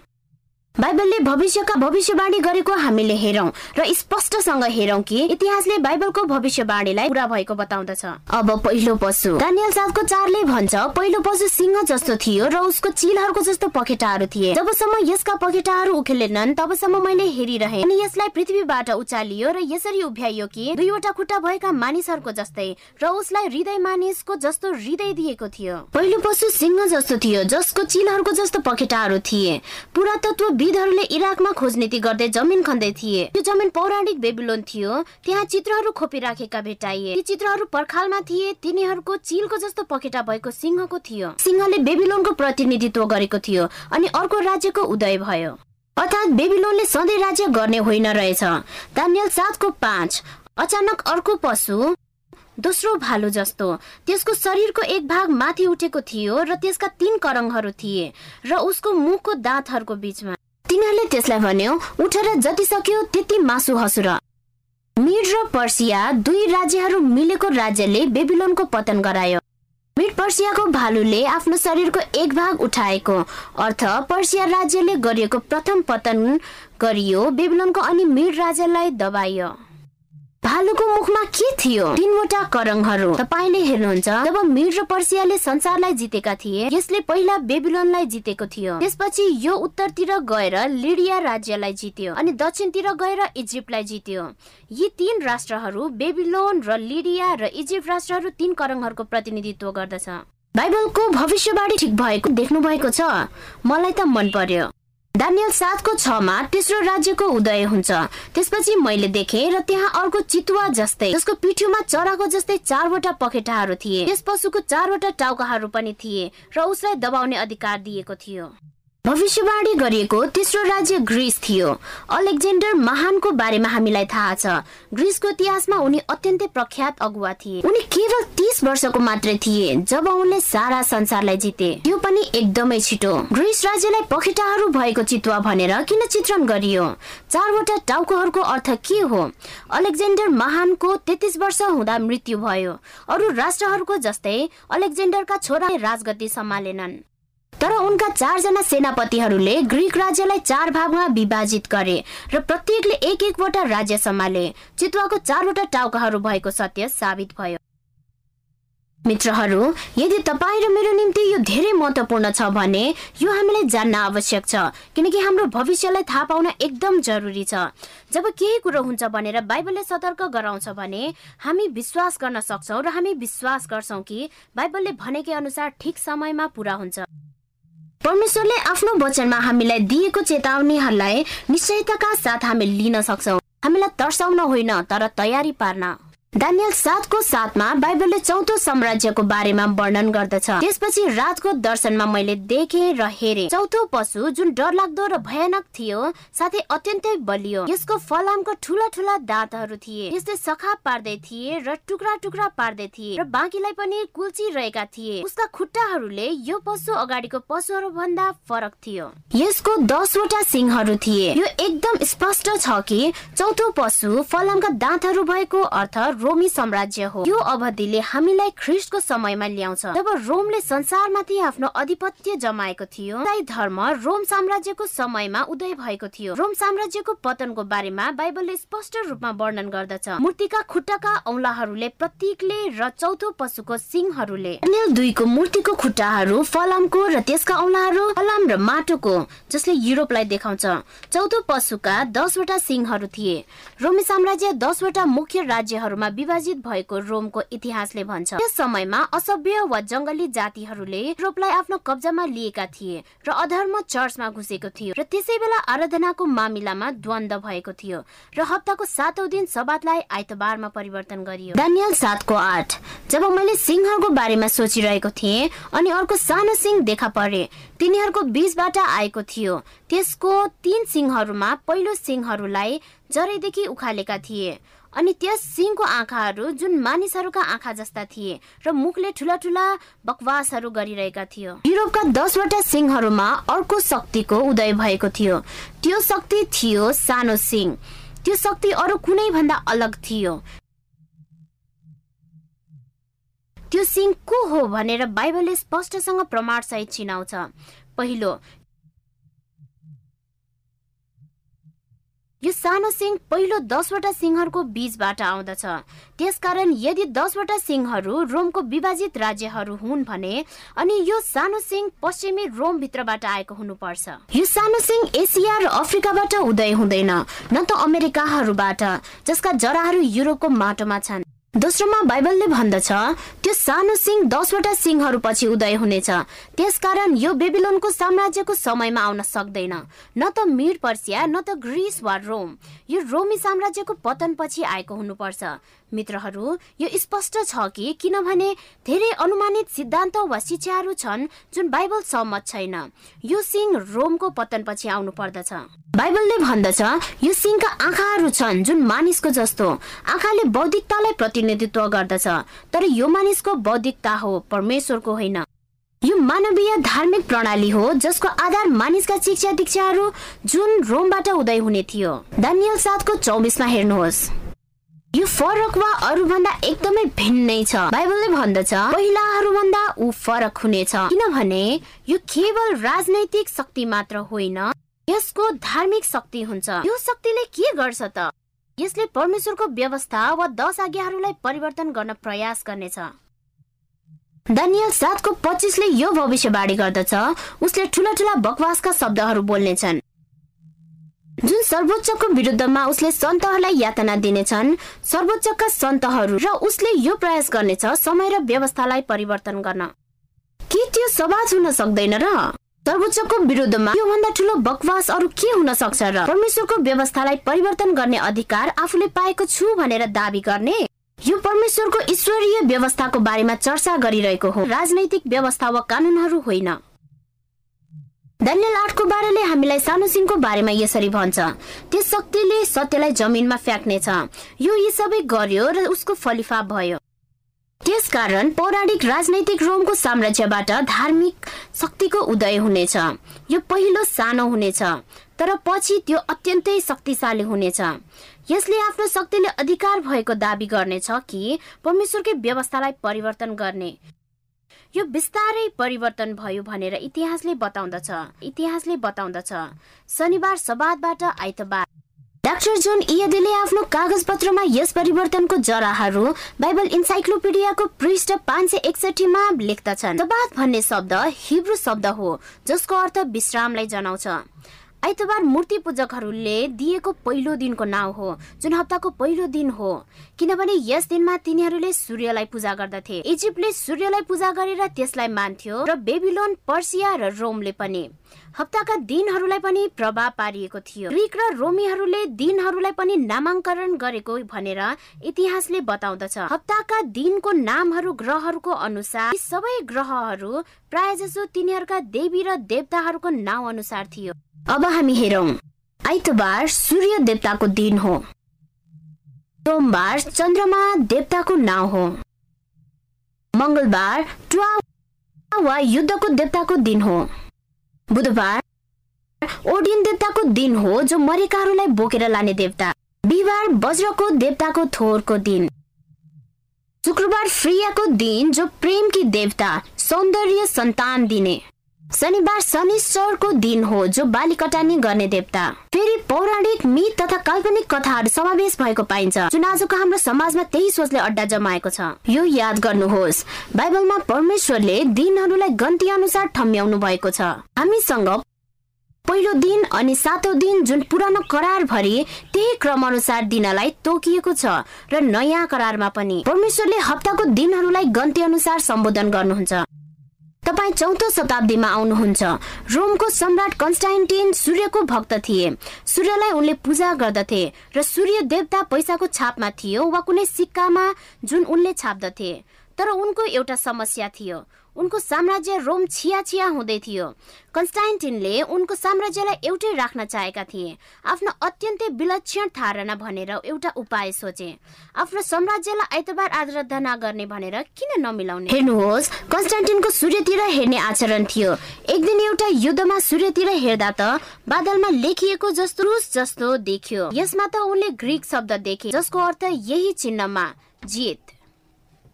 बाइबलले भविष्यका भविष्यवाणी गरेको हामीले हेरौं र स्पष्टसँग हेरौं कि इतिहासले बाइबलको भविष्यवाणीलाई पुरा भएको बताउँदछ। अब पहिलो पशु। दानियल सातको चारले भन्छ पहिलो पशु सिंह जस्तो थियो र उसको चिलहरूको जस्तो पखेटाहरू थिए। जबसम्म यसका पखेटाहरू उखेलेनन् तबसम्म मैले हेरिरहे। अनि यसलाई पृथ्वीबाट उचालियो र यसरी उभ्याइयो कि दुईवटा खुट्टा भएका मानिसहरूको जस्तै र उसलाई हृदय मानिसको जस्तो हृदय दिएको थियो। पहिलो पशु सिंह जस्तो थियो जसको चिलहरूको जस्तो पखेटाहरू थिए। पुरातत्व विदहरूले इराकमा खोज नीति गर्दै जमिन खन्दै थिए। त्यो जमिन पौराणिक बेबिलोन थियो। त्यहाँ चित्रहरू खोपिराखेका भेटाइए। ती चित्रहरू पर्खालमा थिए। तिनीहरूको चिलको जस्तो पखेटा भएको सिंहको थियो। सिंहले बेबिलोनको प्रतिनिधित्व गरेको थियो अनि अर्को राज्यको उदय भयो। अर्थात् बेबिलोनले सधैँ राज्य गर्ने होइन रहेछ। दानियल सातको पाँच। अचानक अर्को पशु दोस्रो भालु जस्तो। त्यसको शरीरको एक भाग माथि उठेको थियो र त्यसका तीन करङहरू थिए र उसको मुखको दाँतहरूको बीचमा। तिनीहरूले त्यसलाई भन्यो उठेर जति सक्यो त्यति मासु हसुर। मिड र पर्सिया दुई राज्यहरू मिलेको राज्यले बेबिलोनको पतन गरायो। मिड पर्सियाको भालुले आफ्नो शरीरको एक भाग उठाएको। अर्थ पर्सिया राज्यले गरिएको प्रथम पतन गरियो बेबिलोनको अनि मिड राज्यलाई दबाइयो भालुको मुखमा के थियो? तीनवटा करङहरू। तपाईँले हेर्नुहुन्छ जब मिर र पर्सियाले संसारलाई जितेका थिए यसले पहिला बेबिलोनलाई जितेको थियो। त्यसपछि यो उत्तरतिर गएर लिडिया राज्यलाई जित्यो अनि दक्षिणतिर गएर इजिप्टलाई जित्यो। यी तीन राष्ट्रहरू बेबिलोन र लिडिया र इजिप्ट राष्ट्रहरू तीन करङहरूको प्रतिनिधित्व गर्दछ। बाइबलको भविष्यवाणी ठिक भएको देख्नु भएको छ। मलाई त मन पर्यो। दानियल सातको छमा तेस्रो राज्यको उदय हुन्छ। त्यसपछि मैले देखेँ र त्यहाँ अर्को चितुवा जस्तै जसको पिठ्युमा चराको जस्तै चारवटा पखेटाहरू थिए। त्यस पशुको चारवटा टाउकाहरू पनि थिए र उसलाई दबाउने अधिकार दिएको थियो। भविष्यवाणी गरिएको तेस्रो राज्य ग्रिस थियो। अलेक्जेन्डर महानको बारेमा हामीलाई थाहा छ। ग्रिसको इतिहासमा उनी अत्यन्तै प्रख्यात अगुवा थिए। उनी केवल तीस वर्षको मात्रै थिए जब उनले सारा संसारलाई जिते। त्यो पनि एकदमै छिटो। ग्रिस राज्यलाई पखेटाहरू भएको चितुवा भनेर किन चित्रण गरियो? चारवटा टाउकोहरूको अर्थ के हो? अलेक्जेन्डर महानको तेत्तिस वर्ष हुँदा मृत्यु भयो। अरू राष्ट्रहरूको जस्तै अलेक्जेन्डरका छोरा राजगति सम्हालेनन्। तर उनका चारजना सेनापतिहरूले ग्रिक राज्यलाई चार भागमा विभाजित गरे र प्रत्येकले एक एकवटा राज्य सम्हाले। चितुवाको चारवटा टाउकाहरू भएको सत्य साबित भयो। मित्रहरू यदि तपाईँ र मेरो निम्ति यो धेरै महत्वपूर्ण छ भने यो हामीलाई जान्न आवश्यक छ किनकि हाम्रो भविष्यलाई थाहा पाउन एकदम जरुरी छ। जब केही कुरो हुन्छ भनेर बाइबलले सतर्क गराउँछ भने हामी विश्वास गर्न सक्छौँ र हामी विश्वास गर्छौँ कि बाइबलले भनेकै अनुसार ठिक समयमा पुरा हुन्छ। परमेश्वरले आफ्नो वचनमा हामीलाई दिएको चेतावनीहरूलाई निश्चयताका साथ हामी लिन सक्छौ। हामीलाई तर्साउन होइन तर तयारी पार्न। दानियल सातको साथमा बाइबलले चौथो साम्राज्यको बारेमा वर्णन गर्दछ। त्यसपछि रातको दर्शनमा मैले देखे र हेरे। चौथो पशु जुन डरलाग्दो र भयानक थियो साथै अत्यन्तै बलियो। यसको फलामको ठुला ठुला दाँतहरू थिए। यसले सखा पार्दै थिए र टुक्रा टुक्रा पार्दै थिए र बाँकीलाई पनि कुल्ची रहेका थिए। उसका खुट्टाहरूले यो पशु अगाडिको पशुहरू भन्दा फरक थियो। यसको दसवटा सिंहहरू थिए। यो एकदम स्पष्ट छ कि चौथो पशु फलामका दाँतहरू भएको अर्थ रोमी साम्राज्य हो। यो अवधिले हामीलाई ख्रिस्टको समयमा ल्याउँछ। जब रोमले संसारमाथि आफ्नो अधिपत्य जमाएको थियो धर्म रोम साम्राज्यको समयमा उदय भएको थियो। रोम साम्राज्यको पतनको बारेमा बाइबलले स्पष्ट रूपमा वर्णन गर्दछ। मूर्तिका खुट्टाका औलाहरूले प्रतीकले र चौथो पशुको सिंहहरूले दुईको मूर्तिको खुट्टाहरू फलामको र त्यसका औलाहरू फलाम र माटोको जसले युरोपलाई देखाउँछ। चौथो पशुका दसवटा सिंहहरू थिए। रोमी साम्राज्य दसवटा मुख्य राज्यहरूमा विभाजित भएको रोमको इतिहासले भन्छ। त्यस समयमा असभ्य वा जङ्गली जातिहरूले युरोपलाई आफ्नो कब्जामा लिएका थिए र अधर्म चर्चमा घुसेको थियो र त्यसै बेला आराधनाको मामिलामा द्वन्द भएको थियो र हप्ताको सातौं दिन सबातलाई आइतबारमा परिवर्तन गरियो। दानियल सातको आठ। जब मैले सिंहको बारेमा सोचिरहेको थिएँ अनि अर्को सानो सिंह देखा परे तिनीहरूको बीचबाट आएको थियो। त्यसको तीन सिंहहरूमा पहिलो सिंहहरूलाई जरैदेखि उखालेका थिए। अनि त्यस सिंहको आँखाहरू जुन मानिसहरूका आँखा जस्ता थिए र मुखले ठुला ठुला बकवासहरू गरिरहेका थियो। युरोपका दसवटा सिंहहरूमा अर्को शक्तिको उदय भएको थियो। त्यो शक्ति थियो सानो सिंह। त्यो शक्ति अरू कुनै भन्दा अलग थियो। त्यो सिंह को हो भनेर बाइबलले स्पष्टसँग प्रमाण सहित चिनाउँछ। पहिलो यो सानो सिंह पहिलो दसवटा सिंहहरूको बीचबाट आउँदछ। त्यसकारण यदि दसवटा सिंहहरू रोमको विभाजित राज्यहरू हुन् भने अनि यो सानो सिंह पश्चिमी रोम भित्रबाट आएको हुनुपर्छ। यो सानो सिंह एसिया र अफ्रिकाबाट उदय हुँदैन न त अमेरिकाहरूबाट जसका जराहरू युरोपको माटोमा छन्। दोस्रोमा बाइबलले भन्दछ त्यो सानो सिंह दसवटा सिंहहरू पछि उदय हुनेछ। त्यसकारण यो बेबिलोनको साम्राज्यको समयमा आउन सक्दैन। न त मिर पर्सिया न त ग्रिस वा रोम। यो रोमी साम्राज्यको पतन पछि आएको हुनुपर्छ। मित्रहरू यो स्पष्ट छ कि किनभने धेरै अनुमानित सिद्धान्त वा शिक्षाहरू छन् जुन बाइबल सहमत छैन। यो सिंह रोमको पतन पछि आउनु पर्दछ बाइबलले भन्दछ यो सिंहका आँखाहरू छन् जुन मानिसको जस्तो। आँखाले बौद्धिकतालाई प्रतिनिधित्व गर्दछ तर यो मानिसको बौद्धिकता हो परमेश्वरको होइन। यो मानवीय धार्मिक प्रणाली हो जसको आधार मानिसका शिक्षा दीक्षाहरू जुन रोमबाट उदय हुने थियो। दानियल सातको चौबिसमा हेर्नुहोस्। यो फरक वा अरूभन्दा एकदमै भिन्नै छ। बाइबलले भन्दछ पहिलाहरूभन्दा ऊ फरक हुनेछ। किनभने यो केवल राजनैतिक शक्ति मात्र होइन यसको धार्मिक शक्ति हुन्छ। यो शक्तिले के गर्छ त? यसले परमेश्वरको व्यवस्था वा दश आज्ञाहरूलाई परिवर्तन गर्न प्रयास गर्नेछ। दानियल सातको पच्चिसले यो भविष्यवाणी गर्दछ। उसले ठुला ठुला बकवासका शब्दहरू बोल्नेछन्। जुन सर्वोच्चको विरुद्धमा उसले सन्तहरूलाई यातना दिनेछन् सर्वोच्चका सन्तहरू र उसले यो प्रयास गर्नेछ समय र व्यवस्थालाई परिवर्तन गर्न। के त्यो समाज हुन सक्दैन र? सर्वोच्चको विरुद्धमा योभन्दा ठुलो बकवास अरू के हुन सक्छ र? परमेश्वरको व्यवस्थालाई परिवर्तन गर्ने अधिकार आफूले पाएको छु भनेर दावी गर्ने? यो परमेश्वरको ईश्वरीय व्यवस्थाको बारेमा चर्चा गरिरहेको हो। राजनैतिक व्यवस्था वा कानुनहरू होइन। दानियल आठको बारेले हामीलाई सानो सिंहको बारेमा यसरी भन्छ। त्यस शक्तिले सत्यलाई जमिनमा फ्याँक्नेछ। यो यी सबै गर्यो र उसको फलिफा भयो। त्यसकारण पौराणिक राजनैतिक रोमको साम्राज्यबाट धार्मिक शक्तिको उदय हुनेछ। यो पहिलो सानो हुनेछ तर पछि त्यो अत्यन्तै शक्तिशाली हुनेछ। यसले आफ्नो शक्तिले अधिकार भएको दावी गर्नेछ कि परमेश्वरकै व्यवस्थालाई परिवर्तन गर्ने। यो बिस्तारै परिवर्तन भयो भनेर इतिहासले बताउँदछ। इतिहासले बताउँदछ। शनिबार सबादबाट आइतबार। डाक्टर जोन इयदेले आफ्नो कागज पत्रमा यस परिवर्तनको जराहरू बाइबल इन्साइक्लोपिडियाको पृष्ठ पाँच सय एकसठीमा लेख्दछन्। भन्ने शब्द हिब्रू शब्द हो जसको अर्थ विश्रामलाई जनाउँछ। आइतबार मूर्ति पूजकहरूले दिएको पहिलो दिनको नाउँ हो जुन हप्ताको पहिलो दिन हो। किनभने यस दिनमा तिनीहरूले सूर्यलाई पूजा गर्दथे। इजिप्टले सूर्यलाई पूजा गरेर त्यसलाई मान्थ्यो र बेबिलोन पर्सिया र रोमले पनि। हप्ताका दिनहरूलाई पनि प्रभाव पारिएको थियो। ग्रिक र रोमीहरूले दिनहरूलाई पनि नामाङ्करण गरेको भनेर इतिहासले बताउँदछ। हप्ताका दिनको नामहरू ग्रहहरूको अनुसार सबै ग्रहहरू प्राय जसो तिनीहरूका देवी र देवताहरूको नाउँ अनुसार थियो। अब हामी हेरौँ। आइतबार सूर्य देवताको दिन हो। सोमबार चन्द्रमा देवताको नाउँ हो। मङ्गलबार टुवा वा युद्धको देवताको दिन हो। बुधबार ओडिन देवताको दिन हो जो मरेकाहरूलाई बोकेर लाने देवता। बिहिबार वज्रको देवताको थोरको दिन। शुक्रबार फ्रियाको दिन जो प्रेमकी देवता सौन्दर्य सन्तान दिने। शनिबार शनिश्चरको दिन हो जो बाली कटानी गर्ने देवता। फेरि पौराणिक मित तथा काल्पनिक कथाहरू समावेश भएको पाइन्छ जुन आजको हाम्रो समाजमा त्यही सोचले अड्डा जमाएको छ। यो याद गर्नुहोस् बाइबलमा परमेश्वरले दिनहरूलाई गन्ती अनुसार ठम्याउनु भएको छ। हामीसँग पहिलो दिन अनि सातौं दिन जुन पुरानो करार भरि त्यही क्रम अनुसार दिनलाई तोकिएको छ र नयाँ करारमा पनि। परमेश्वरले हप्ताको दिनहरूलाई गन्ती अनुसार सम्बोधन गर्नुहुन्छ। तपाईँ चौथो शताब्दीमा आउनुहुन्छ। रोमको सम्राट कन्स्टाइन्टिन सूर्यको भक्त थिए। सूर्यलाई उनले पूजा गर्दथे र सूर्य देवता पैसाको छापमा थियो वा कुनै सिक्कामा जुन उनले छाप्दथे। तर उनको एउटा समस्या थियो। उनको साम्राज्य रोम छिया छिया हुँदै थियो। कन्स्टाइन्टिनले उनको साम्राज्यलाई एउटै राख्न चाहेका थिए। आफ्नो अत्यन्तै विलक्षण धारणा भनेर एउटा उपाय सोचे। आफ्नो साम्राज्यलाई आइतबार आराधना गर्ने भनेर किन नमिलाउने? हेर्नुहोस् कन्स्टान्टिनको सूर्यतिर हेर्ने आचरण थियो। एक दिन एउटा युद्धमा सूर्यतिर हेर्दा त बादलमा लेखिएको जस्तो जस्तो देखियो। यसमा त उनले ग्रिक शब्द देखे जसको अर्थ यही चिन्हमा जित।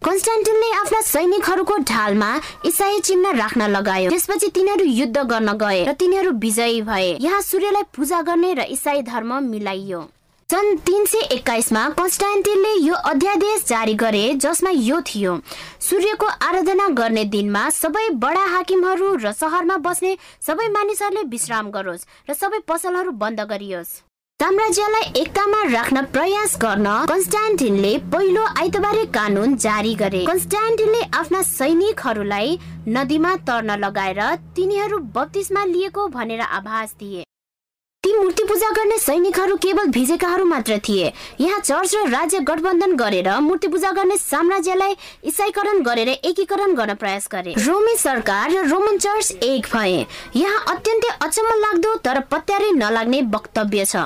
कन्स्टान्टिनले आफ्ना सैनिकहरूको ढालमा इसाई चिन्ह राख्न लगायो। त्यसपछि तिनीहरू युद्ध गर्न गए र तिनीहरू विजयी भए। यहाँ सूर्यलाई पूजा गर्ने र इसाई धर्म मिलाइयो। सन् तिन सय एक्काइसमा कन्स्टान्टिनले यो अध्यादेश जारी गरे जसमा यो थियो सूर्यको आराधना गर्ने दिनमा सबै बडा हाकिमहरू र सहरमा बस्ने सबै मानिसहरूले विश्राम गरोस् र सबै पसलहरू बन्द गरियोस्। साम्राज्यलाई एकतामा राख्न प्रयास गर्न कन्स्टान्टिनले पहिलो आइतबारे कानुन जारी गरे। कन्स्टान्टिनले आफ्ना सैनिकहरूलाई नदीमा तर्न लगाएर तिनीहरू बत्तीसमा लिएको भनेर आभास दिए। ती मूर्ति पूजा गर्ने सैनिकहरू केवल भिजेकाहरू मात्र थिए। यहाँ चर्च र राज्य गठबन्धन गरेर मूर्ति पूजा गर्ने साम्राज्यलाई इसाईकरण गरेर एकीकरण गर्न प्रयास गरे। रोमी सरकार र रोमन चर्च एक भए। यहाँ अत्यन्तै अचम्म लाग्दो तर पत्यारै नलाग्ने वक्तव्य छ।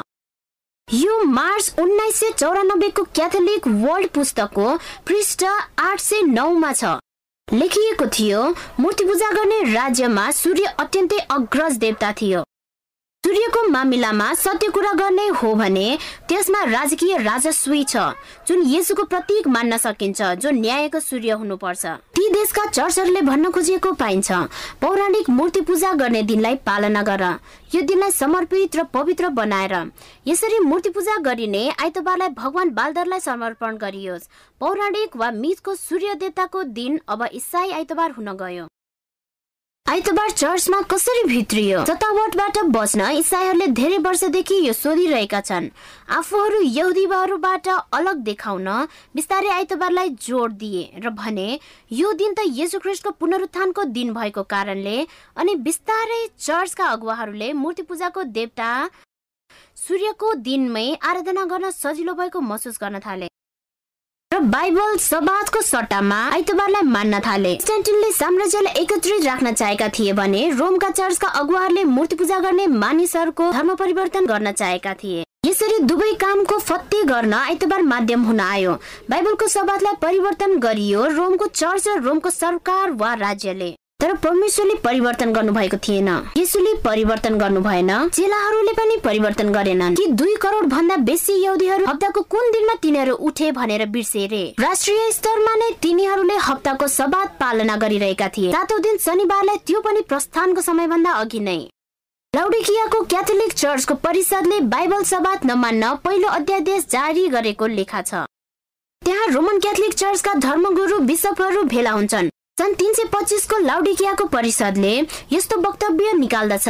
यो मार्च उन्नाइस सय चौरानब्बेको क्याथोलिक वर्ल्ड पुस्तकको पृष्ठ आठ सय नौमा छ। लेखिएको थियो मूर्ति पूजा गर्ने राज्यमा सूर्य अत्यन्तै अग्रज देवता थियो। सूर्यको मामिलामा सत्य कुरा गर्ने हो भने त्यसमा राजकीय राजस्वी छ जुन येसुको प्रतीक मान्न सकिन्छ जो न्यायको सूर्य हुनुपर्छ। ती देशका चर्चहरूले भन्न खोजिएको पाइन्छ पौराणिक मूर्ति पूजा गर्ने दिनलाई पालना गर यो दिनलाई समर्पित र पवित्र बनाएर। यसरी मूर्ति पूजा गरिने आइतबारलाई भगवान बालदरलाई समर्पण गरियोस्। पौराणिक वा मिथको सूर्य देवताको दिन अब इसाई आइतबार हुन गयो। आइतबार चर्चमा कसरी भित्रियो? सतावटबाट बच्न इसाईहरूले धेरै वर्षदेखि यो सोधिरहेका छन्। आफूहरू यहुदीबाट अलग देखाउन बिस्तारै आइतबारलाई जोड दिए र भने यो दिन त येसु ख्रिस्टको पुनरुत्थानको दिन भएको कारणले अनि बिस्तारै चर्चका अगुवाहरूले मूर्ति पूजाको देवता सूर्यको दिनमै आराधना गर्न सजिलो भएको महसुस गर्न थाले। र बाइबल सबातको सट्टामा आइतबारलाई मान्न थाले। स्ट्यान्टनले साम्राज्यलाई एकत्रित राख्न चाहेका थिए भने रोमका चर्चका अगुवाहरूले मूर्ति पूजा गर्ने मानिसहरूको धर्म परिवर्तन गर्न चाहेका थिए। यसरी दुवै कामको फत्ते गर्न आइतबार माध्यम हुन आयो। बाइबलको सवादलाई परिवर्तन गरियो रोमको चर्च र रोमको सरकार वा राज्यले। तर परमेश्वरले परिवर्तन गर्नु भएको थिएन। यसुले परिवर्तन गर्नु भएन चेलाहरूले पनि परिवर्तन गरेनन् कि दुई करोड भन्दा बेसी यहुदीहरू हप्ताको कुन दिनमा तिनीहरू उठे भनेर बिर्से रे राष्ट्रिय स्तरमा नै तिनीहरूले हप्ताको सवाद पालना गरिरहेका थिए। सातौं दिन शनिबारलाई त्यो पनि प्रस्थानको समयभन्दा अघि नै। लाउडिकियाको क्याथोलिक चर्चको परिषदले बाइबल सबात नमान्न पहिलो अध्यादेश जारी गरेको लेखा छ। त्यहाँ रोमन क्याथोलिक चर्चका धर्मगुरु बिसपहरू भेला हुन्छन्। सन् तिन सय पच्चिसको लाउडिकियाको परिषदले यस्तो वक्तव्य निकाल्दछ।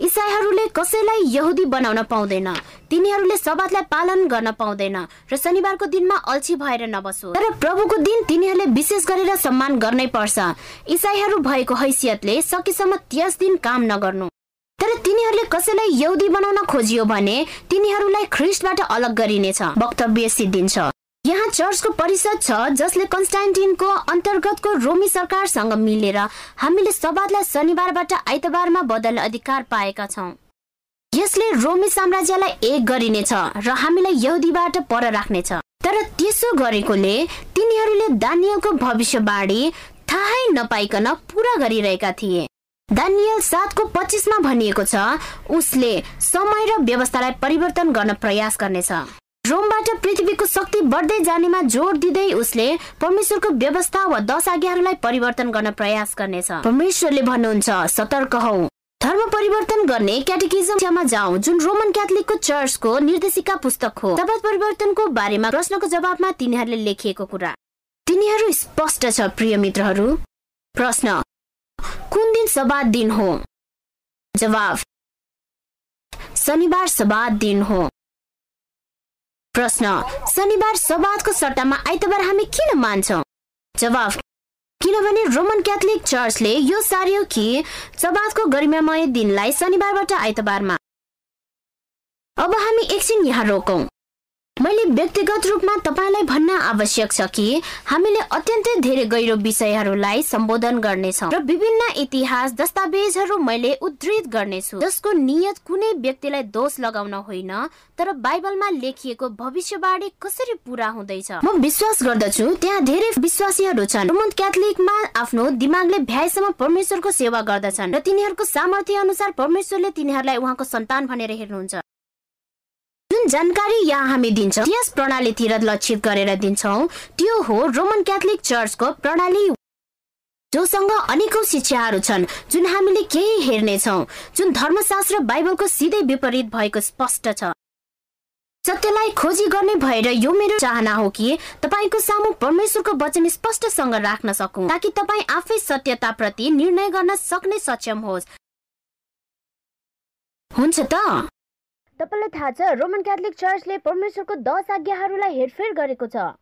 इसाईहरूले कसैलाई यहुदी बनाउन पाउँदैन। तिनीहरूले सबातलाई पालन गर्न पाउँदैन र शनिबारको दिनमा अल्छी भएर नबसो तर प्रभुको दिन तिनीहरूले विशेष गरेर सम्मान गर्नै पर्छ। इसाईहरू भएको हैसियतले सकेसम्म त्यस दिन काम नगर्नु। तर तिनीहरूले कसैलाई यौदी बनाउन खोजियो भने तिनीहरूलाई ख्रिस्टबाट अलग गरिनेछ। वक्तव्य सिद्धिन्छ। यहाँ चर्चको परिषद छ जसले कन्स्टान्टिनको अन्तर्गतको रोमी सरकारसँग मिलेर हामीले सवादलाई शनिबारबाट आइतबारमा बदल्ने अधिकार पाएका छौँ। यसले रोमी साम्राज्यलाई एक गरिनेछ र हामीलाई यहुदीबाट पर राख्नेछ। तर त्यसो गरेकोले तिनीहरूले दानियलको भविष्यवाणी थाहै नपाइकन पुरा गरिरहेका थिए। दानियल सातको पच्चिसमा भनिएको छ उसले समय र व्यवस्थालाई परिवर्तन गर्न प्रयास गर्नेछ। रोमबाट पृथ्वीको शक्ति बढ्दै जानेमा जोड दिँदै उसले परमेश्वरको व्यवस्था वा दश आज्ञाहरूलाई परिवर्तन गर्न प्रयास गर्नेछ। परमेश्वरले भन्नुहुन्छ सतर्क हौ। धर्म परिवर्तन गर्ने क्याटेकिजममा जाउँ जुन रोमन क्याथोलिकको चर्चको निर्देशिका पुस्तक हो। तब परिवर्तनको बारेमा प्रश्नको जवाबमा तिनीहरूले लेखिएको कुरा। तिनीहरू स्पष्ट छ प्रिय मित्रहरू। प्रश्न कुन दिन सबात दिन हो? जवाब शनिबार सबात दिन हो। प्रश्न शनिबार सबातको सट्टामा आइतबार हामी किन मान्छौँ? जवाब किनभने रोमन क्याथोलिक चर्चले यो सार्यो कि सबातको गरिमामय दिनलाई शनिबारबाट आइतबारमा। अब हामी एकछिन यहाँ रोकौँ। मैले व्यक्तिगत रूपमा तपाईँलाई भन्न आवश्यक छ कि हामीले अत्यन्तै धेरै गहिरो विषयहरूलाई सम्बोधन गर्नेछौँ र विभिन्न इतिहास दस्तावेजहरू मैले उद्धृत गर्नेछु। जसको नियत कुनै व्यक्तिलाई दोष लगाउन होइन तर बाइबलमा लेखिएको भविष्यवाणी कसरी पूरा हुँदैछ? म विश्वास गर्दछु त्यहाँ धेरै विश्वासीहरू छन्। रोमन क्याथोलिकमा आफ्नो दिमागले भ्याएसम्म परमेश्वरको सेवा गर्दछन् र तिनीहरूको सामर्थ्य अनुसार परमेश्वरले तिनीहरूलाई उहाँको सन्तान भनेर हेर्नुहुन्छ। जुन जानकारी यहाँ हामी दिन्छौँ त्यस प्रणालीतिर लक्षित गरेर दिन्छौँ। त्यो हो रोमन क्याथोलिक चर्चको प्रणाली। जोसँग अनेकौं शिक्षाहरू छन् जुन हामीले केही हेर्नेछौँ जुन धर्मशास्त्र बाइबलको सिधै विपरीत भएको स्पष्ट छ। सत्यलाई खोजी गर्ने भएर यो मेरो चाहना हो कि तपाईँको सामु परमेश्वरको वचन स्पष्टसँग राख्न सकौँ ताकि तपाईँ आफै सत्यताप्रति निर्णय गर्न सक्ने सक्षम होस्। हुन्छ त? तपाईँलाई थाहा छ रोमन क्याथोलिक चर्चले परमेश्वरको दस आज्ञाहरूलाई हेरफेर गरेको छ।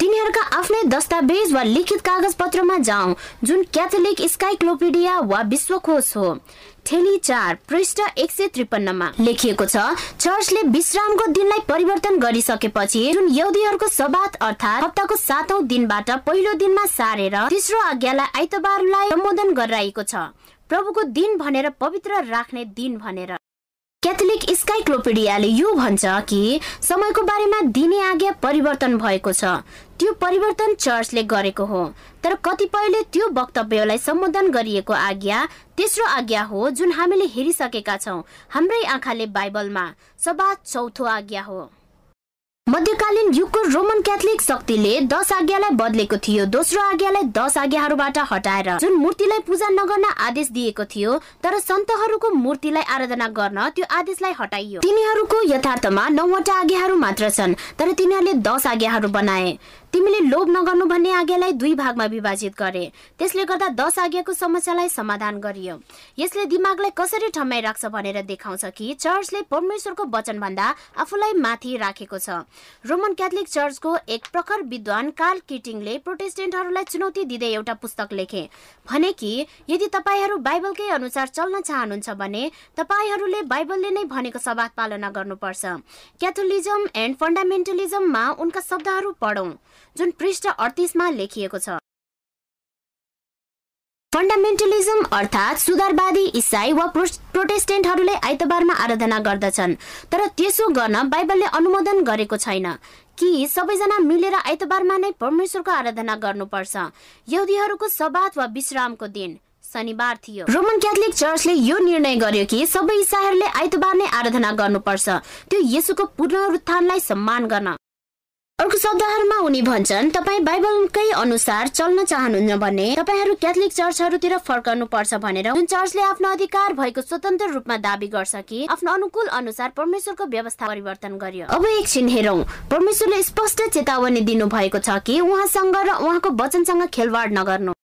तिनीहरूका आफ्नै दस्तावेज वा लिखित कागज पत्रमा जाउँ जुन क्याथोलिक स्काइक्लोपिडिया वा विश्वकोश हो। थेली चार पृष्ठ एक सय त्रिपन्नमा लेखिएको छ चर्चले विश्रामको दिनलाई परिवर्तन गरिसकेपछि जुन यौदीहरूको सबात अर्थात् हप्ताको सातौं दिनबाट पहिलो दिनमा सारेर तेस्रो आज्ञालाई आइतबारलाई सम्बोधन गराइएको छ। प्रभुको दिन भनेर पवित्र राख्ने दिन भनेर। क्याथोलिक स्काइक्लोपिडियाले यो भन्छ कि समयको बारेमा दिने आज्ञा परिवर्तन भएको छ। त्यो परिवर्तन चर्चले गरेको हो। तर कतिपयले त्यो वक्तव्यलाई सम्बोधन गरिएको आज्ञा तेस्रो आज्ञा हो जुन हामीले हेरिसकेका छौँ। हाम्रै आँखाले बाइबलमा सभा चौथो आज्ञा हो। मध्यकालीन युगको रोमन क्याथोलिक शक्तिले दश आज्ञालाई बदलेको थियो। दोस्रो आज्ञालाई दश आज्ञाहरूबाट हटाएर जुन मूर्तिलाई पूजा नगर्न आदेश दिएको थियो तर सन्तहरूको मूर्तिलाई आराधना गर्न त्यो आदेशलाई हटाइयो। तिनीहरूको यथार्थमा नौवटा आज्ञाहरू मात्र छन् तर तिनीहरूले दश आज्ञाहरू बनाए। तिमीले लोभ नगर्नु भन्ने आज्ञालाई दुई भागमा विभाजित गरे। त्यसले गर्दा दस आज्ञाको समस्यालाई समाधान गरियो। यसले दिमागलाई कसरी ठम्माइ राख्छ भनेर देखाउँछ कि चर्चले परमेश्वरको वचन भन्दा आफूलाई माथि राखेको छ। रोमन क्याथोलिक चर्चको एक प्रखर विद्वान कार्ल किटिङले प्रोटेस्टेन्टहरूलाई चुनौती दिँदै एउटा पुस्तक लेखे। भने कि यदि तपाईँहरू बाइबलकै अनुसार चल्न चाहनुहुन्छ भने तपाईँहरूले बाइबलले नै भनेको सवाद पालना गर्नुपर्छ। क्याथोलिजम एन्ड फन्डामेन्टलिजममा उनका शब्दहरू पढौँ। जुन पृष्ठ अडतिसमा लेखिएको छ। फन्डामेन्टलिजम अर्थात् सुधारवादी इसाई वा प्रोटेस्टेन्टहरूले आइतबारमा आराधना गर्दछन् तर त्यसो गर्न बाइबलले अनुमोदन गरेको छैन। कि सबैजना मिलेर आइतबारमा नै परमेश्वरको आराधना गर्नुपर्छ। यहुदीहरूको सबात वा विश्रामको दिन शनिबार थियो। रोमन क्याथोलिक चर्चले यो निर्णय गर्यो कि सबै इसाईहरूले आइतबार नै आराधना गर्नुपर्छ। त्यो येसुको पुनरुत्थानलाई सम्मान गर्न। अर्को शब्दहरूमा उनी भन्छन् तपाईँ बाइबलकै अनुसार चल्न चाहनुहुन्न भने तपाईँहरू क्याथोलिक चर्चहरूतिर फर्कनु पर्छ भनेर जुन चर्चले आफ्नो अधिकार भएको स्वतन्त्र रूपमा दावी गर्छ कि आफ्नो अनुकूल अनुसार परमेश्वरको व्यवस्था परिवर्तन गर्यो। अब एकछिन हेरौँ परमेश्वरले स्पष्ट चेतावनी दिनु भएको छ कि उहाँसँग र उहाँको वचनसँग खेलवाड नगर्नु।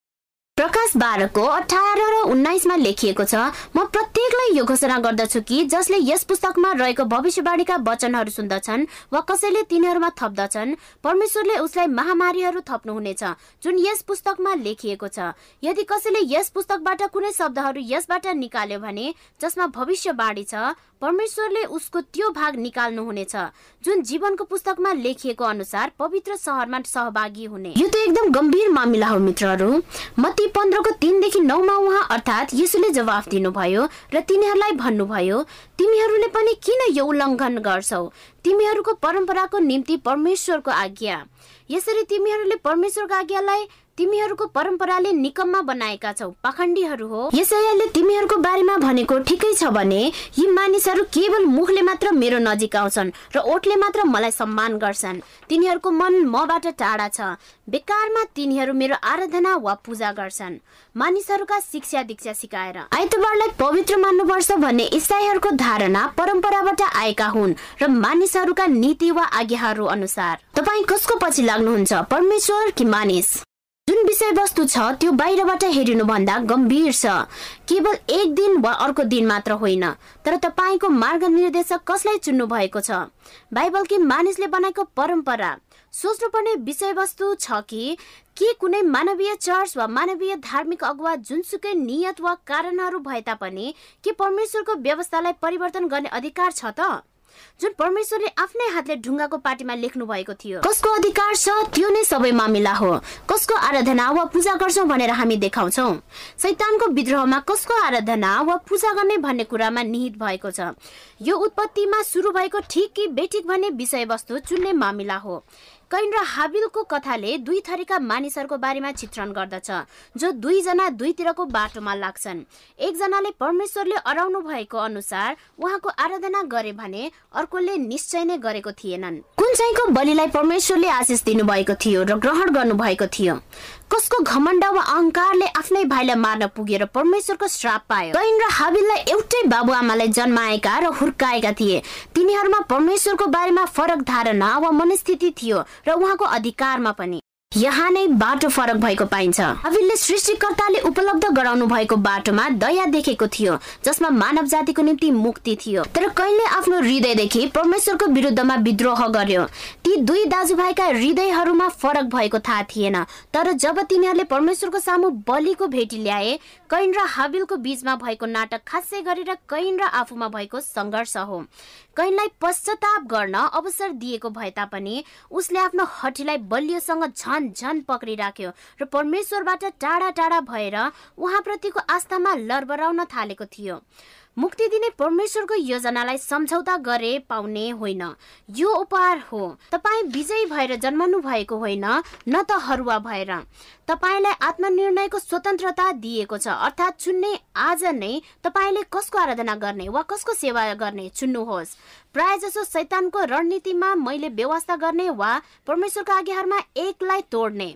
प्रकाश बाह्रको अठार र उन्नाइसमा लेखिएको छ म प्रत्येकलाई यो घोषणा गर्दछु कि जसले यस पुस्तकमा रहेको भविष्यवाणीका वचनहरू सुन्दछन् वा कसैले तिनीहरूमा थप्दछन् परमेश्वरले उसलाई महामारीहरू थप्नुहुनेछ जुन यस पुस्तकमा लेखिएको छ। यदि कसैले यस पुस्तकबाट कुनै शब्दहरू यसबाट निकाल्यो भने जसमा भविष्यवाणी छ परमेश्वरले उसको त्यो भाग निकाल्नुहुनेछ जुन जीवनको पुस्तकमा लेखिएको अनुसार पवित्र सहरमा सहभागी हुने। यो त एकदम गम्भीर मामिला हो मित्रहरू। मती पन्ध्रको तिनदेखि नौमा उहाँ अर्थात् यसुले जवाफ दिनुभयो र तिनीहरूलाई भन्नुभयो तिमीहरूले पनि किन यो उल्लङ्घन गर्छौ? तिमीहरूको परम्पराको निम्ति परमेश्वरको आज्ञा। यसरी तिमीहरूले परमेश्वरको आज्ञालाई तिमीहरूको परम्पराले निकममा बनाएका छौ पाखण्डीहरू हो। यसैले तिमीहरूको बारेमा भनेको ठिकै छ भने यी मानिसहरू केवल मुखले मात्र मेरो नजिक आउँछन् र ओठले मात्र मलाई सम्मान गर्छन्। तिनीहरूको मन मबाट टाढा छ। बेकारमा तिनीहरू मेरो आराधना वा पूजा गर्छन्। मानिसहरूका शिक्षा दीक्षा सिकाएर। आइतबारलाई पवित्र मान्नुपर्छ भन्ने इसाईहरूको धारणा परम्पराबाट आएका हुन् र मानिसहरूका नीति वा आज्ञाहरू अनुसार। तपाईँ कसको पछि लाग्नुहुन्छ परमेश्वर कि मानिस? जुन विषयवस्तु छ त्यो बाहिरबाट हेरिनु भन्दा गम्भीर छ। केवल एक दिन वा अर्को दिन मात्र होइन तर तपाईँको मार्ग निर्देशक कसलाई चुन्नु भएको छ? बाइबल मानिसले बनाएको परम्परा। सोच्नुपर्ने विषयवस्तु छ कि के कुनै मानवीय चर्च वा मानवीय धार्मिक अगुवा जुनसुकै नियत वा कारणहरू भए तापनि के परमेश्वरको व्यवस्थालाई परिवर्तन गर्ने अधिकार छ त? जुन परमेश्वरले आफ्नै हातले ढुङ्गाको पार्टीमा लेख्नु भएको थियो। कसको अधिकार छ त्यो नै सबै मामिला हो। कसको आराधना वा पूजा गर्छौ भनेर हामी देखाउँछौ। सैतानको विद्रोहमा कसको आराधना वा पूजा गर्ने भन्ने कुरामा निहित भएको छ। यो उत्पत्तिमा सुरु भएको ठिक कि बेठिक भन्ने विषयवस्तु चुन्ने मामिला हो। कैन र हाबिलको कथाले दुई थरीका मानिसहरूको बारेमा चित्रण गर्दछ जो दुईजना दुईतिरको बाटोमा लाग्छन्। एकजनाले परमेश्वरले अराउनु भएको अनुसार उहाँको आराधना गरे भने अर्कोले निश्चय नै गरेको थिएनन्। कुन चाहिँको बलिलाई परमेश्वरले आशिष दिनुभएको थियो र ग्रहण गर्नु भएको थियो? कसको घमण्ड वा अहङ्कारले आफ्नै भाइलाई मार्न पुगेर परमेश्वरको श्राप पायो? कैन र हाबिललाई एउटै बाबुआमालाई जन्माएका र हुर्काएका थिए। तिनीहरूमा परमेश्वरको बारेमा फरक धारणा वा मनस्थिति थियो र उहाँको अधिकारमा पनि। यहाँ नै बाटो फरक भएको पाइन्छ। हाबिलले सृष्टिकर्ताले उपलब्ध गराउनु भएको बाटोमा दया देखेको थियो जसमा मानव जातिको निम्ति मुक्ति थियो। तर कहिले आफ्नो हृदयदेखि परमेश्वरको विरुद्धमा विद्रोह गर्यो? ती दुई दाजुभाइका हृदयहरूमा फरक भएको थाहा थिएन। तर जब तिनीहरूले परमेश्वरको सामु बलिको भेटी ल्याए कैन र हाबिलको बीचमा भएको नाटक खासै गरेर कैन र आफूमा भएको सङ्घर्ष हो। कैनलाई पश्चाताप गर्न अवसर दिएको भए तापनि उसले आफ्नो हठीलाई बलियोसँग झन झन पक्रिराख्यो र परमेश्वरबाट टाढा टाढा भएर उहाँप्रतिको आस्थामा लरबराउन थालेको थियो। मुक्ति दिने परमेश्वरको योजनालाई सम्झौता गरे पाउने होइन। यो उपहार हो। तपाईँ विजयी भएर जन्मनु भएको होइन न त हरुवा भएर। तपाईँलाई आत्मनिर्णयको स्वतन्त्रता दिएको छ। अर्थात् चुन्ने आज नै तपाईँले कसको आराधना गर्ने वा कसको सेवा गर्ने चुन्नुहोस्। प्राय जसो शैतानको रणनीतिमा मैले व्यवस्था गर्ने वा परमेश्वरको आज्ञाहरूमा एकलाई तोड्ने।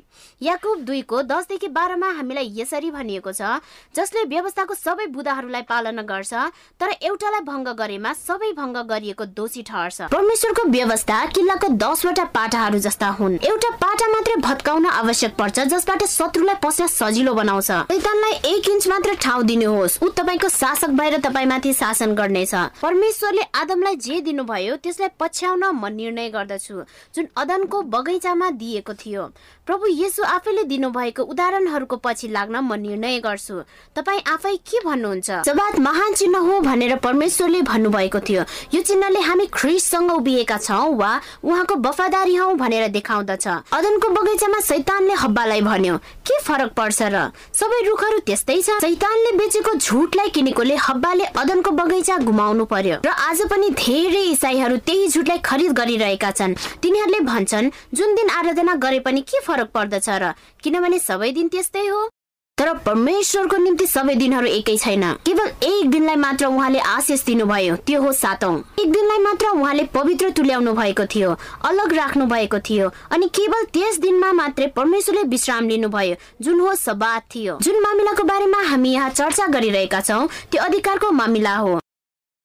याकुब दुईको दसदेखि बाह्रमा हामीलाई यसरी भनिएको छ जसले व्यवस्थाको सबै बुदाहरूलाई पालना गर्छ तर एउटालाई भङ्ग गरेमा सबै भङ्ग गरिएको दोषी ठहर्छ। परमेश्वरको व्यवस्था किल्लाको दसवटा पाटाहरू जस्ता हुन्। एउटा पाटा मात्रै भत्काउन आवश्यक पर्छ जसबाट शत्रुलाई पस्न सजिलो बनाउँछ। शैतानलाई एक इन्च मात्र ठाउँ दिनुहोस्। ऊ तपाईँको शासक भएर तपाईँमाथि शासन गर्नेछ। परमेश्वरले आदमलाई जे दिनुभयो त्यसलाई पछ्याउन म निर्णय गर्दछु जुन अदनको बगैँचामा दिएको थियो। प्रभु येसु आफैले दिनुभएको उदाहरणहरूको पछि लाग्न म निर्णय गर्छु। तपाईँ आफै के भन्नुहुन्छ? सबात महान चिन्ह हो भनेर परमेश्वरले भन्नुभएको थियो। यो चिन्हले हामी ख्रिससँग उभिएका छौँ वा उहाँको वफादारी हौ भनेर देखाउँदछ। अदनको बगैँचामा शैतानले हब्बालाई भन्यो के फरक पर्छ र? सबै रुखहरू त्यस्तै छ शैतानले बेचेको झुटलाई किनेकोले हब्बाले अदनको बगैँचा गुमाउनु पर्यो। र आज पनि धेरै इसाईहरू त्यही झुटलाई खरिद गरिरहेका छन्। तिनीहरूले भन्छन् जुन दिन आराधना गरे पनि के फरक पर्दछ र? किनभने सबै दिन त्यस्तै हो। तर परमेश्वरको निम्ति सबै दिनहरू एकै छैन। केवल एक दिनलाई मात्र उहाँले आशिष दिनुभयो त्यो हो सातौं। एक दिनलाई मात्र उहाँले पवित्र तुल्याउनु भएको थियो अलग राख्नु भएको थियो अनि केवल त्यस दिनमा मात्रै परमेश्वरले विश्राम लिनुभयो जुन हो सबात थियो। जुन मामिलाको बारेमा हामी यहाँ चर्चा गरिरहेका छौँ त्यो अधिकारको मामिला हो।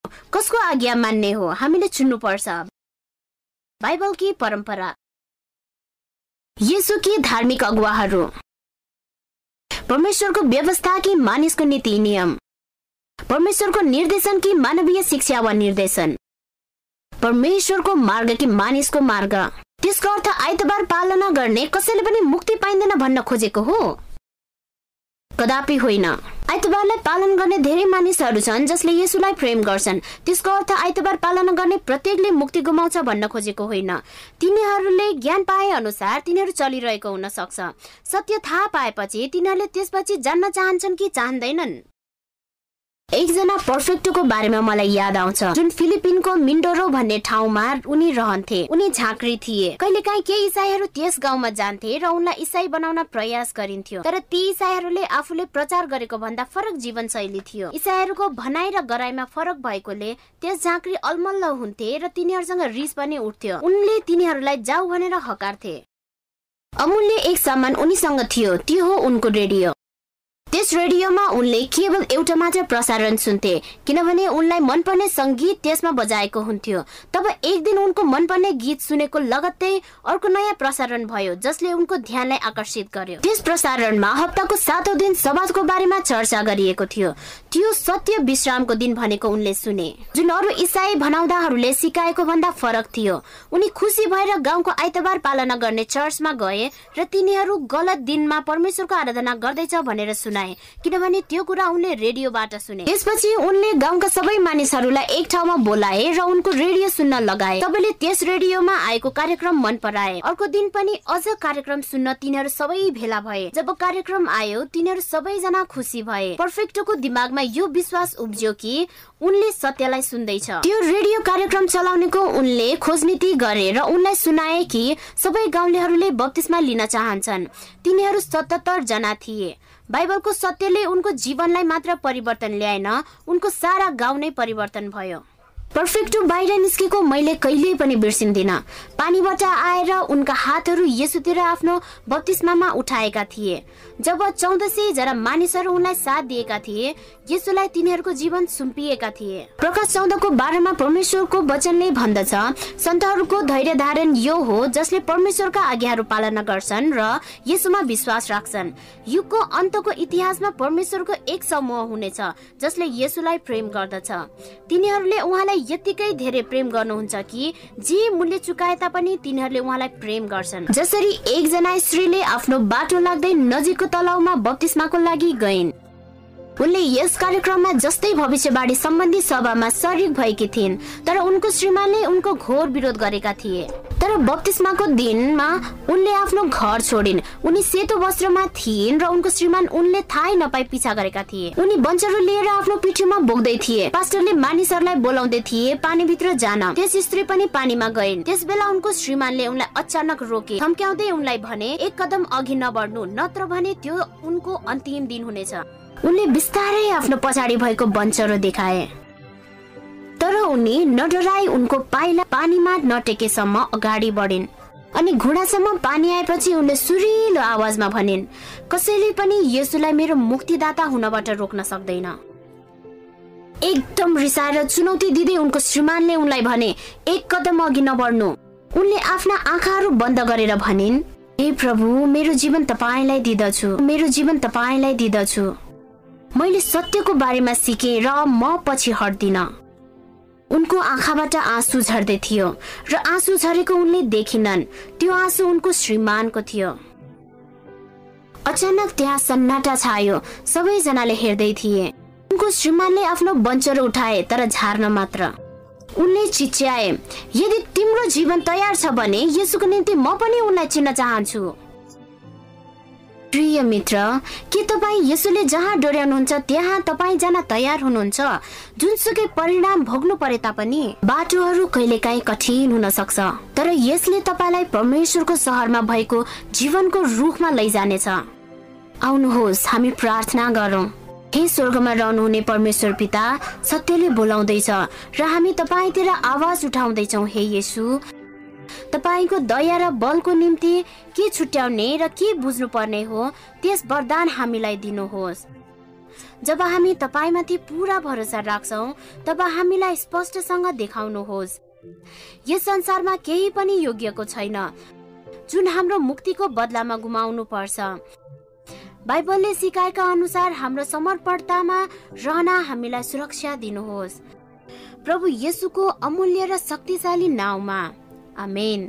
कसको आज्ञा मान्ने हो? हामीले चुन्नु पर्छ बाइबल कि परम्परा। यसो कि धार्मिक अगुवाहरू। परमेश्वरको व्यवस्था कि मानिसको नीति नियम। परमेश्वरको निर्देशन कि मानवीय शिक्षा वा निर्देशन। परमेश्वरको मार्ग कि मानिसको मार्ग। त्यसको अर्थ आइतबार पालना गर्ने कसैले पनि मुक्ति पाइँदैन भन्न खोजेको हो। कदापि होइन। आइतबारलाई पालन गर्ने धेरै मानिसहरू छन् जसले यसुलाई प्रेम गर्छन्। त्यसको अर्थ आइतबार पालना गर्ने प्रत्येकले मुक्ति गुमाउँछ भन्न खोजेको होइन। तिनीहरूले ज्ञान पाए अनुसार तिनीहरू चलिरहेको हुन सक्छ। सत्य थाहा पाएपछि तिनीहरूले त्यसपछि जान्न चाहन्छन् कि चाहँदैनन्। एकजना पर्फेक्टको बारेमा मलाई याद आउँछ। जुन फिलिपिनको मिन्डोरो भन्ने ठाउँमा उनी रहन्थे। उनी झाँक्री थिए। कहिलेकाहीँ केही इसाईहरू त्यस गाउँमा जान्थे र उनलाई इसाई बनाउन प्रयास गरिन्थ्यो। तर ती इसाईहरूले आफूले प्रचार गरेको भन्दा फरक जीवन शैली थियो। इसाईहरूको भनाइ र गराइमा फरक भएकोले त्यस झाँक्री अलमल्ल हुन्थे र तिनीहरूसँग रिस पनि उठ्थ्यो। उनले तिनीहरूलाई जाऊ भनेर हकार्थे। अमूल्य एक सामान उनीसँग थियो। त्यो हो उनको रेडियो। त्यस रेडियोमा उनले केवल एउटा मात्र प्रसारण सुन्थे किनभने उनलाई मनपर्ने सङ्गीत त्यसमा बजाएको हुन्थ्यो। तब एक दिन उनको मनपर्ने गीत सुनेको लगत्तै अर्को नयाँ प्रसारण भयो जसले उनको ध्यानलाई आकर्षित गर्यो। त्यस प्रसारणमा हप्ताको सातौँ दिन सबादको बारेमा चर्चा गरिएको थियो। त्यो सत्य विश्रामको दिन भनेको उनले सुने। जुन अरू इसाई भनाउँदाहरूले सिकाएको भन्दा फरक थियो। उनी खुसी भएर गाउँको आइतबार पालना गर्ने चर्चमा गए र तिनीहरू गलत दिनमा परमेश्वरको आराधना गर्दैछ भनेर सुनाए। सुनाए किनभने त्यो कुरा उनले रेडियोबाट सुने। त्यसपछि उनले गाउँका सबै मानिसहरूलाई एक ठाउँमा बोलाए र उनको रेडियो सुन्न लगाए। सबैले त्यस रेडियोमा आएको कार्यक्रम मन पराए। अर्को दिन पनि अझ कार्यक्रम सुन्न तिनीहरू सबै भेला भए। जब कार्यक्रम आयो तिनीहरू सबैजना खुसी भए। पर्फेक्टोको दिमागमा यो विश्वास उब्जियो कि उनले सत्यलाई सुन्दैछ। त्यो रेडियो कार्यक्रम चलाउनेको उनले खोजनीति गरे र उनलाई सुनाए कि सबै गाउँलेहरूले बत्तिसमा लिन चाहन्छन्। तिनीहरू सतहत्तर जना थिए। बाइबलको सत्यले उनको जीवनलाई मात्र परिवर्तन ल्याएन उनको सारा गाउँ नै परिवर्तन भयो। पर्फेक्टो बाहिर निस्केको मैले कहिल्यै पनि बिर्सिन्दिन। पानीबाट आएर उनका हातहरू यसुतिर आफ्नो बत्तिसमामा उठाएका थिए। जब चौध सय जना मानिसहरू उनलाई साथ दिएका थिए यसुलाई तिनीहरूको जीवन सुम्पिएका थिए। प्रकाश चौधको बारेमा परमेश्वरको वचनले भन्दछ। सन्तहरूको धैर्य धारण यो हो जसले परमेश्वरका आज्ञाहरू पालना गर्छन् र यसुमा विश्वास राख्छन्। युगको अन्तको इतिहासमा परमेश्वरको एक समूह हुनेछ जसले यसुलाई प्रेम गर्दछ। तिनीहरूले उहाँलाई यत्तिकै धेरै प्रेम गर्नुहुन्छ कि जे मूल्य चुकाए तापनि तिनीहरूले उहाँलाई प्रेम गर्छन्। जसरी एकजना स्त्रीले आफ्नो बाटो लाग्दै नजिकको तलाउमा बत्तिसमाको लागि गइन्। उनले यस कार्यक्रममा जस्तै भविष्यवाणी सम्बन्धी सभामा सरिक भएकी थिइन् तर उनको श्रीमानले उनको घोर विरोध गरेका थिए। तर बत्तिसमाको दिनमा उनले आफ्नो घर छोडिन्। उनी सेतो वस्त्रमा थिइन् र उनको श्रीमान उनले थाहै नपाई पिछा गरेका थिए। उनी बन्चरो लिएर आफ्नो पिठीमा बोक्दै थिए। पास्टरले मानिसहरूलाई बोलाउँदै थिए पानीभित्र जान। त्यस स्त्री पनि पानीमा गइन्। त्यस बेला उनको श्रीमानले उनलाई अचानक रोके। थम्क्याउँदै उनलाई भने एक कदम अघि नबढ्नु नत्र भने त्यो उनको अन्तिम दिन हुनेछ। उनले बिस्तारै आफ्नो पछाडि भएको बन्चरो देखाए। तर उनी नडराई उनको पाइला पानीमा नटेकेसम्म अगाडि बढिन् अनि घुँडासम्म पानी आएपछि उनले सुरिलो आवाजमा भनिन् कसैले पनि यसुलाई मेरो मुक्तिदाता हुनबाट रोक्न सक्दैन एकदम रिसाएर चुनौती दिँदै उनको श्रीमानले उनलाई भने एक कदम अघि नबढ्नु उनले आफ्ना आँखाहरू बन्द गरेर भनिन् ए प्रभु मेरो जीवन तपाईँलाई दिदछु। मेरो जीवन तपाईँलाई दिदछु। मैले सत्यको बारेमा सिकेँ र म पछि हट्दिन। उनको आँखाबाट आँसु झर्दै थियो र आँसु झरेको उनले देखिनन्। त्यो आँसु उनको श्रीमानको थियो। अचानक त्यहाँ सन्नाटा छायो। सबैजनाले हेर्दै थिए। उनको श्रीमानले आफ्नो बन्चर उठाए तर झार्न मात्र। उनले चिच्याए यदि तिम्रो जीवन तयार छ भने यसुको निम्ति म पनि उनलाई चिन्न चाहन्छु। प्रिय मित्र के तपाईँ यसुले जहाँ डोर्याउनुहुन्छ त्यहाँ तपाईँ जान तयार हुनुहुन्छ? जुनसुकै परिणाम भोग्नु परे तापनि बाटोहरू कहिलेकाहीँ कठिन हुन सक्छ। तर यसले तपाईँलाई परमेश्वरको सहरमा भएको जीवनको रुखमा लैजानेछ। आउनुहोस् हामी प्रार्थना गरौँ। हे स्वर्गमा रहनुहुने परमेश्वर पिता सत्यले बोलाउँदैछ र हामी तपाईँतिर आवाज उठाउँदैछौ। हे यसु तपाईँको दया र बलको निम्ति के छुट्याउने र के बुझ्नु पर्ने हो त्यस वरदान हामीलाई दिनुहोस्। जब हामी तपाईँमाथि पुरा भरोसा राख्छौ तब हामीलाई स्पष्टसँग देखाउनुहोस्। यस संसारमा केही पनि योग्यको छैन। जुन हाम्रो मुक्तिको बदलामा गुमाउनु पर्छ बाइबलले सिकाएका अनुसार हाम्रो समर्पणतामा रहन हामीलाई सुरक्षा दिनुहोस्। प्रभु येसुको अमूल्य र शक्तिशाली नाउँमा। आमेन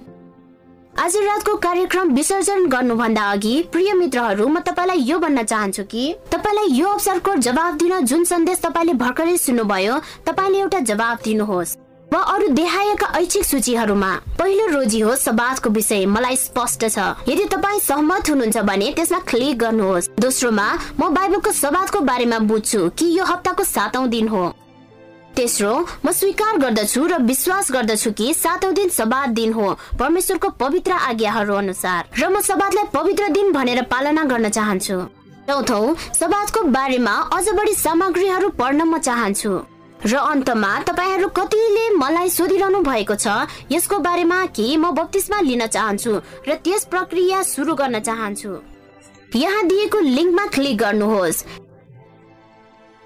आज रातको कार्यक्रम विसर्जन गर्नुभन्दा अघि प्रिय मित्रहरू म तपाईँलाई यो भन्न चाहन्छु कि तपाईँलाई यो अवसरको जवाब दिन जुन सन्देश तपाईँले भर्खरै सुन्नुभयो तपाईँले एउटा जवाब दिनुहोस्। वा अरू देखाएका ऐच्छिक सूचीहरूमा पहिलो रोजी हो सबादको विषय मलाई स्पष्ट छ। यदि तपाईँ सहमत हुनुहुन्छ भने त्यसमा क्लिक गर्नुहोस्। दोस्रोमा म बाइबलको सबादको बारेमा बुझ्छु कि यो हप्ताको सातौं दिन हो। तेस्रो म स्वीकार गर्दछु र विश्वास गर्दछु कि सातौं दिन सबाद दिन हो। परमेश्वरको पवित्र आज्ञाहरू अनुसार। र म सबादलाई पवित्र दिन भनेर पालना गर्न चाहन्छु। चौथौ सबादको बारेमा अझ बढी सामग्रीहरू पढ्न म चाहन्छु। र अन्तमा तपाईँहरू कतिले मलाई सोधिरहनु भएको छ यसको बारेमा कि म बत्तिसमा लिन चाहन्छु र त्यस प्रक्रिया सुरु गर्न चाहन्छु। यहाँ दिएको लिङ्कमा क्लिक गर्नुहोस्।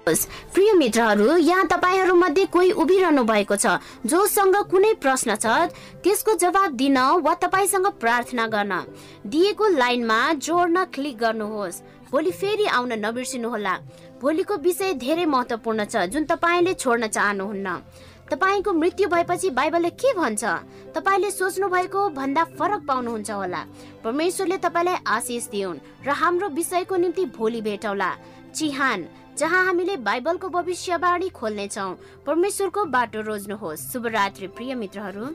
प्रिय मित्रहरू यहाँ तपाईँहरू मध्ये कोही उभिरहनु भएको छ जोसँग कुनै प्रश्न छ? त्यसको जवाब दिन वा तपाईँसँग प्रार्थना गर्न। दिएको लाइनमा जोड्न क्लिक गर्नुहोस्। भोलि फेरि आउन नबिर्सिनुहोला। भोलिको विषय धेरै महत्वपूर्ण छ जुन तपाईँले छोड्न चाहनुहुन्न। तपाईँको मृत्यु भएपछि बाइबलले के भन्छ? तपाईँले सोच्नु भएको भन्दा फरक पाउनुहुन्छ होला। परमेश्वरले तपाईँलाई आशिष दिउन् र हाम्रो विषयको निम्ति भोलि भेटौला। चिहान जहाँ हामीले बाइबलको भविष्यवाणी खोल्नेछौँ। परमेश्वरको बाटो रोज्नुहोस्। शुभरात्रि प्रिय मित्रहरू।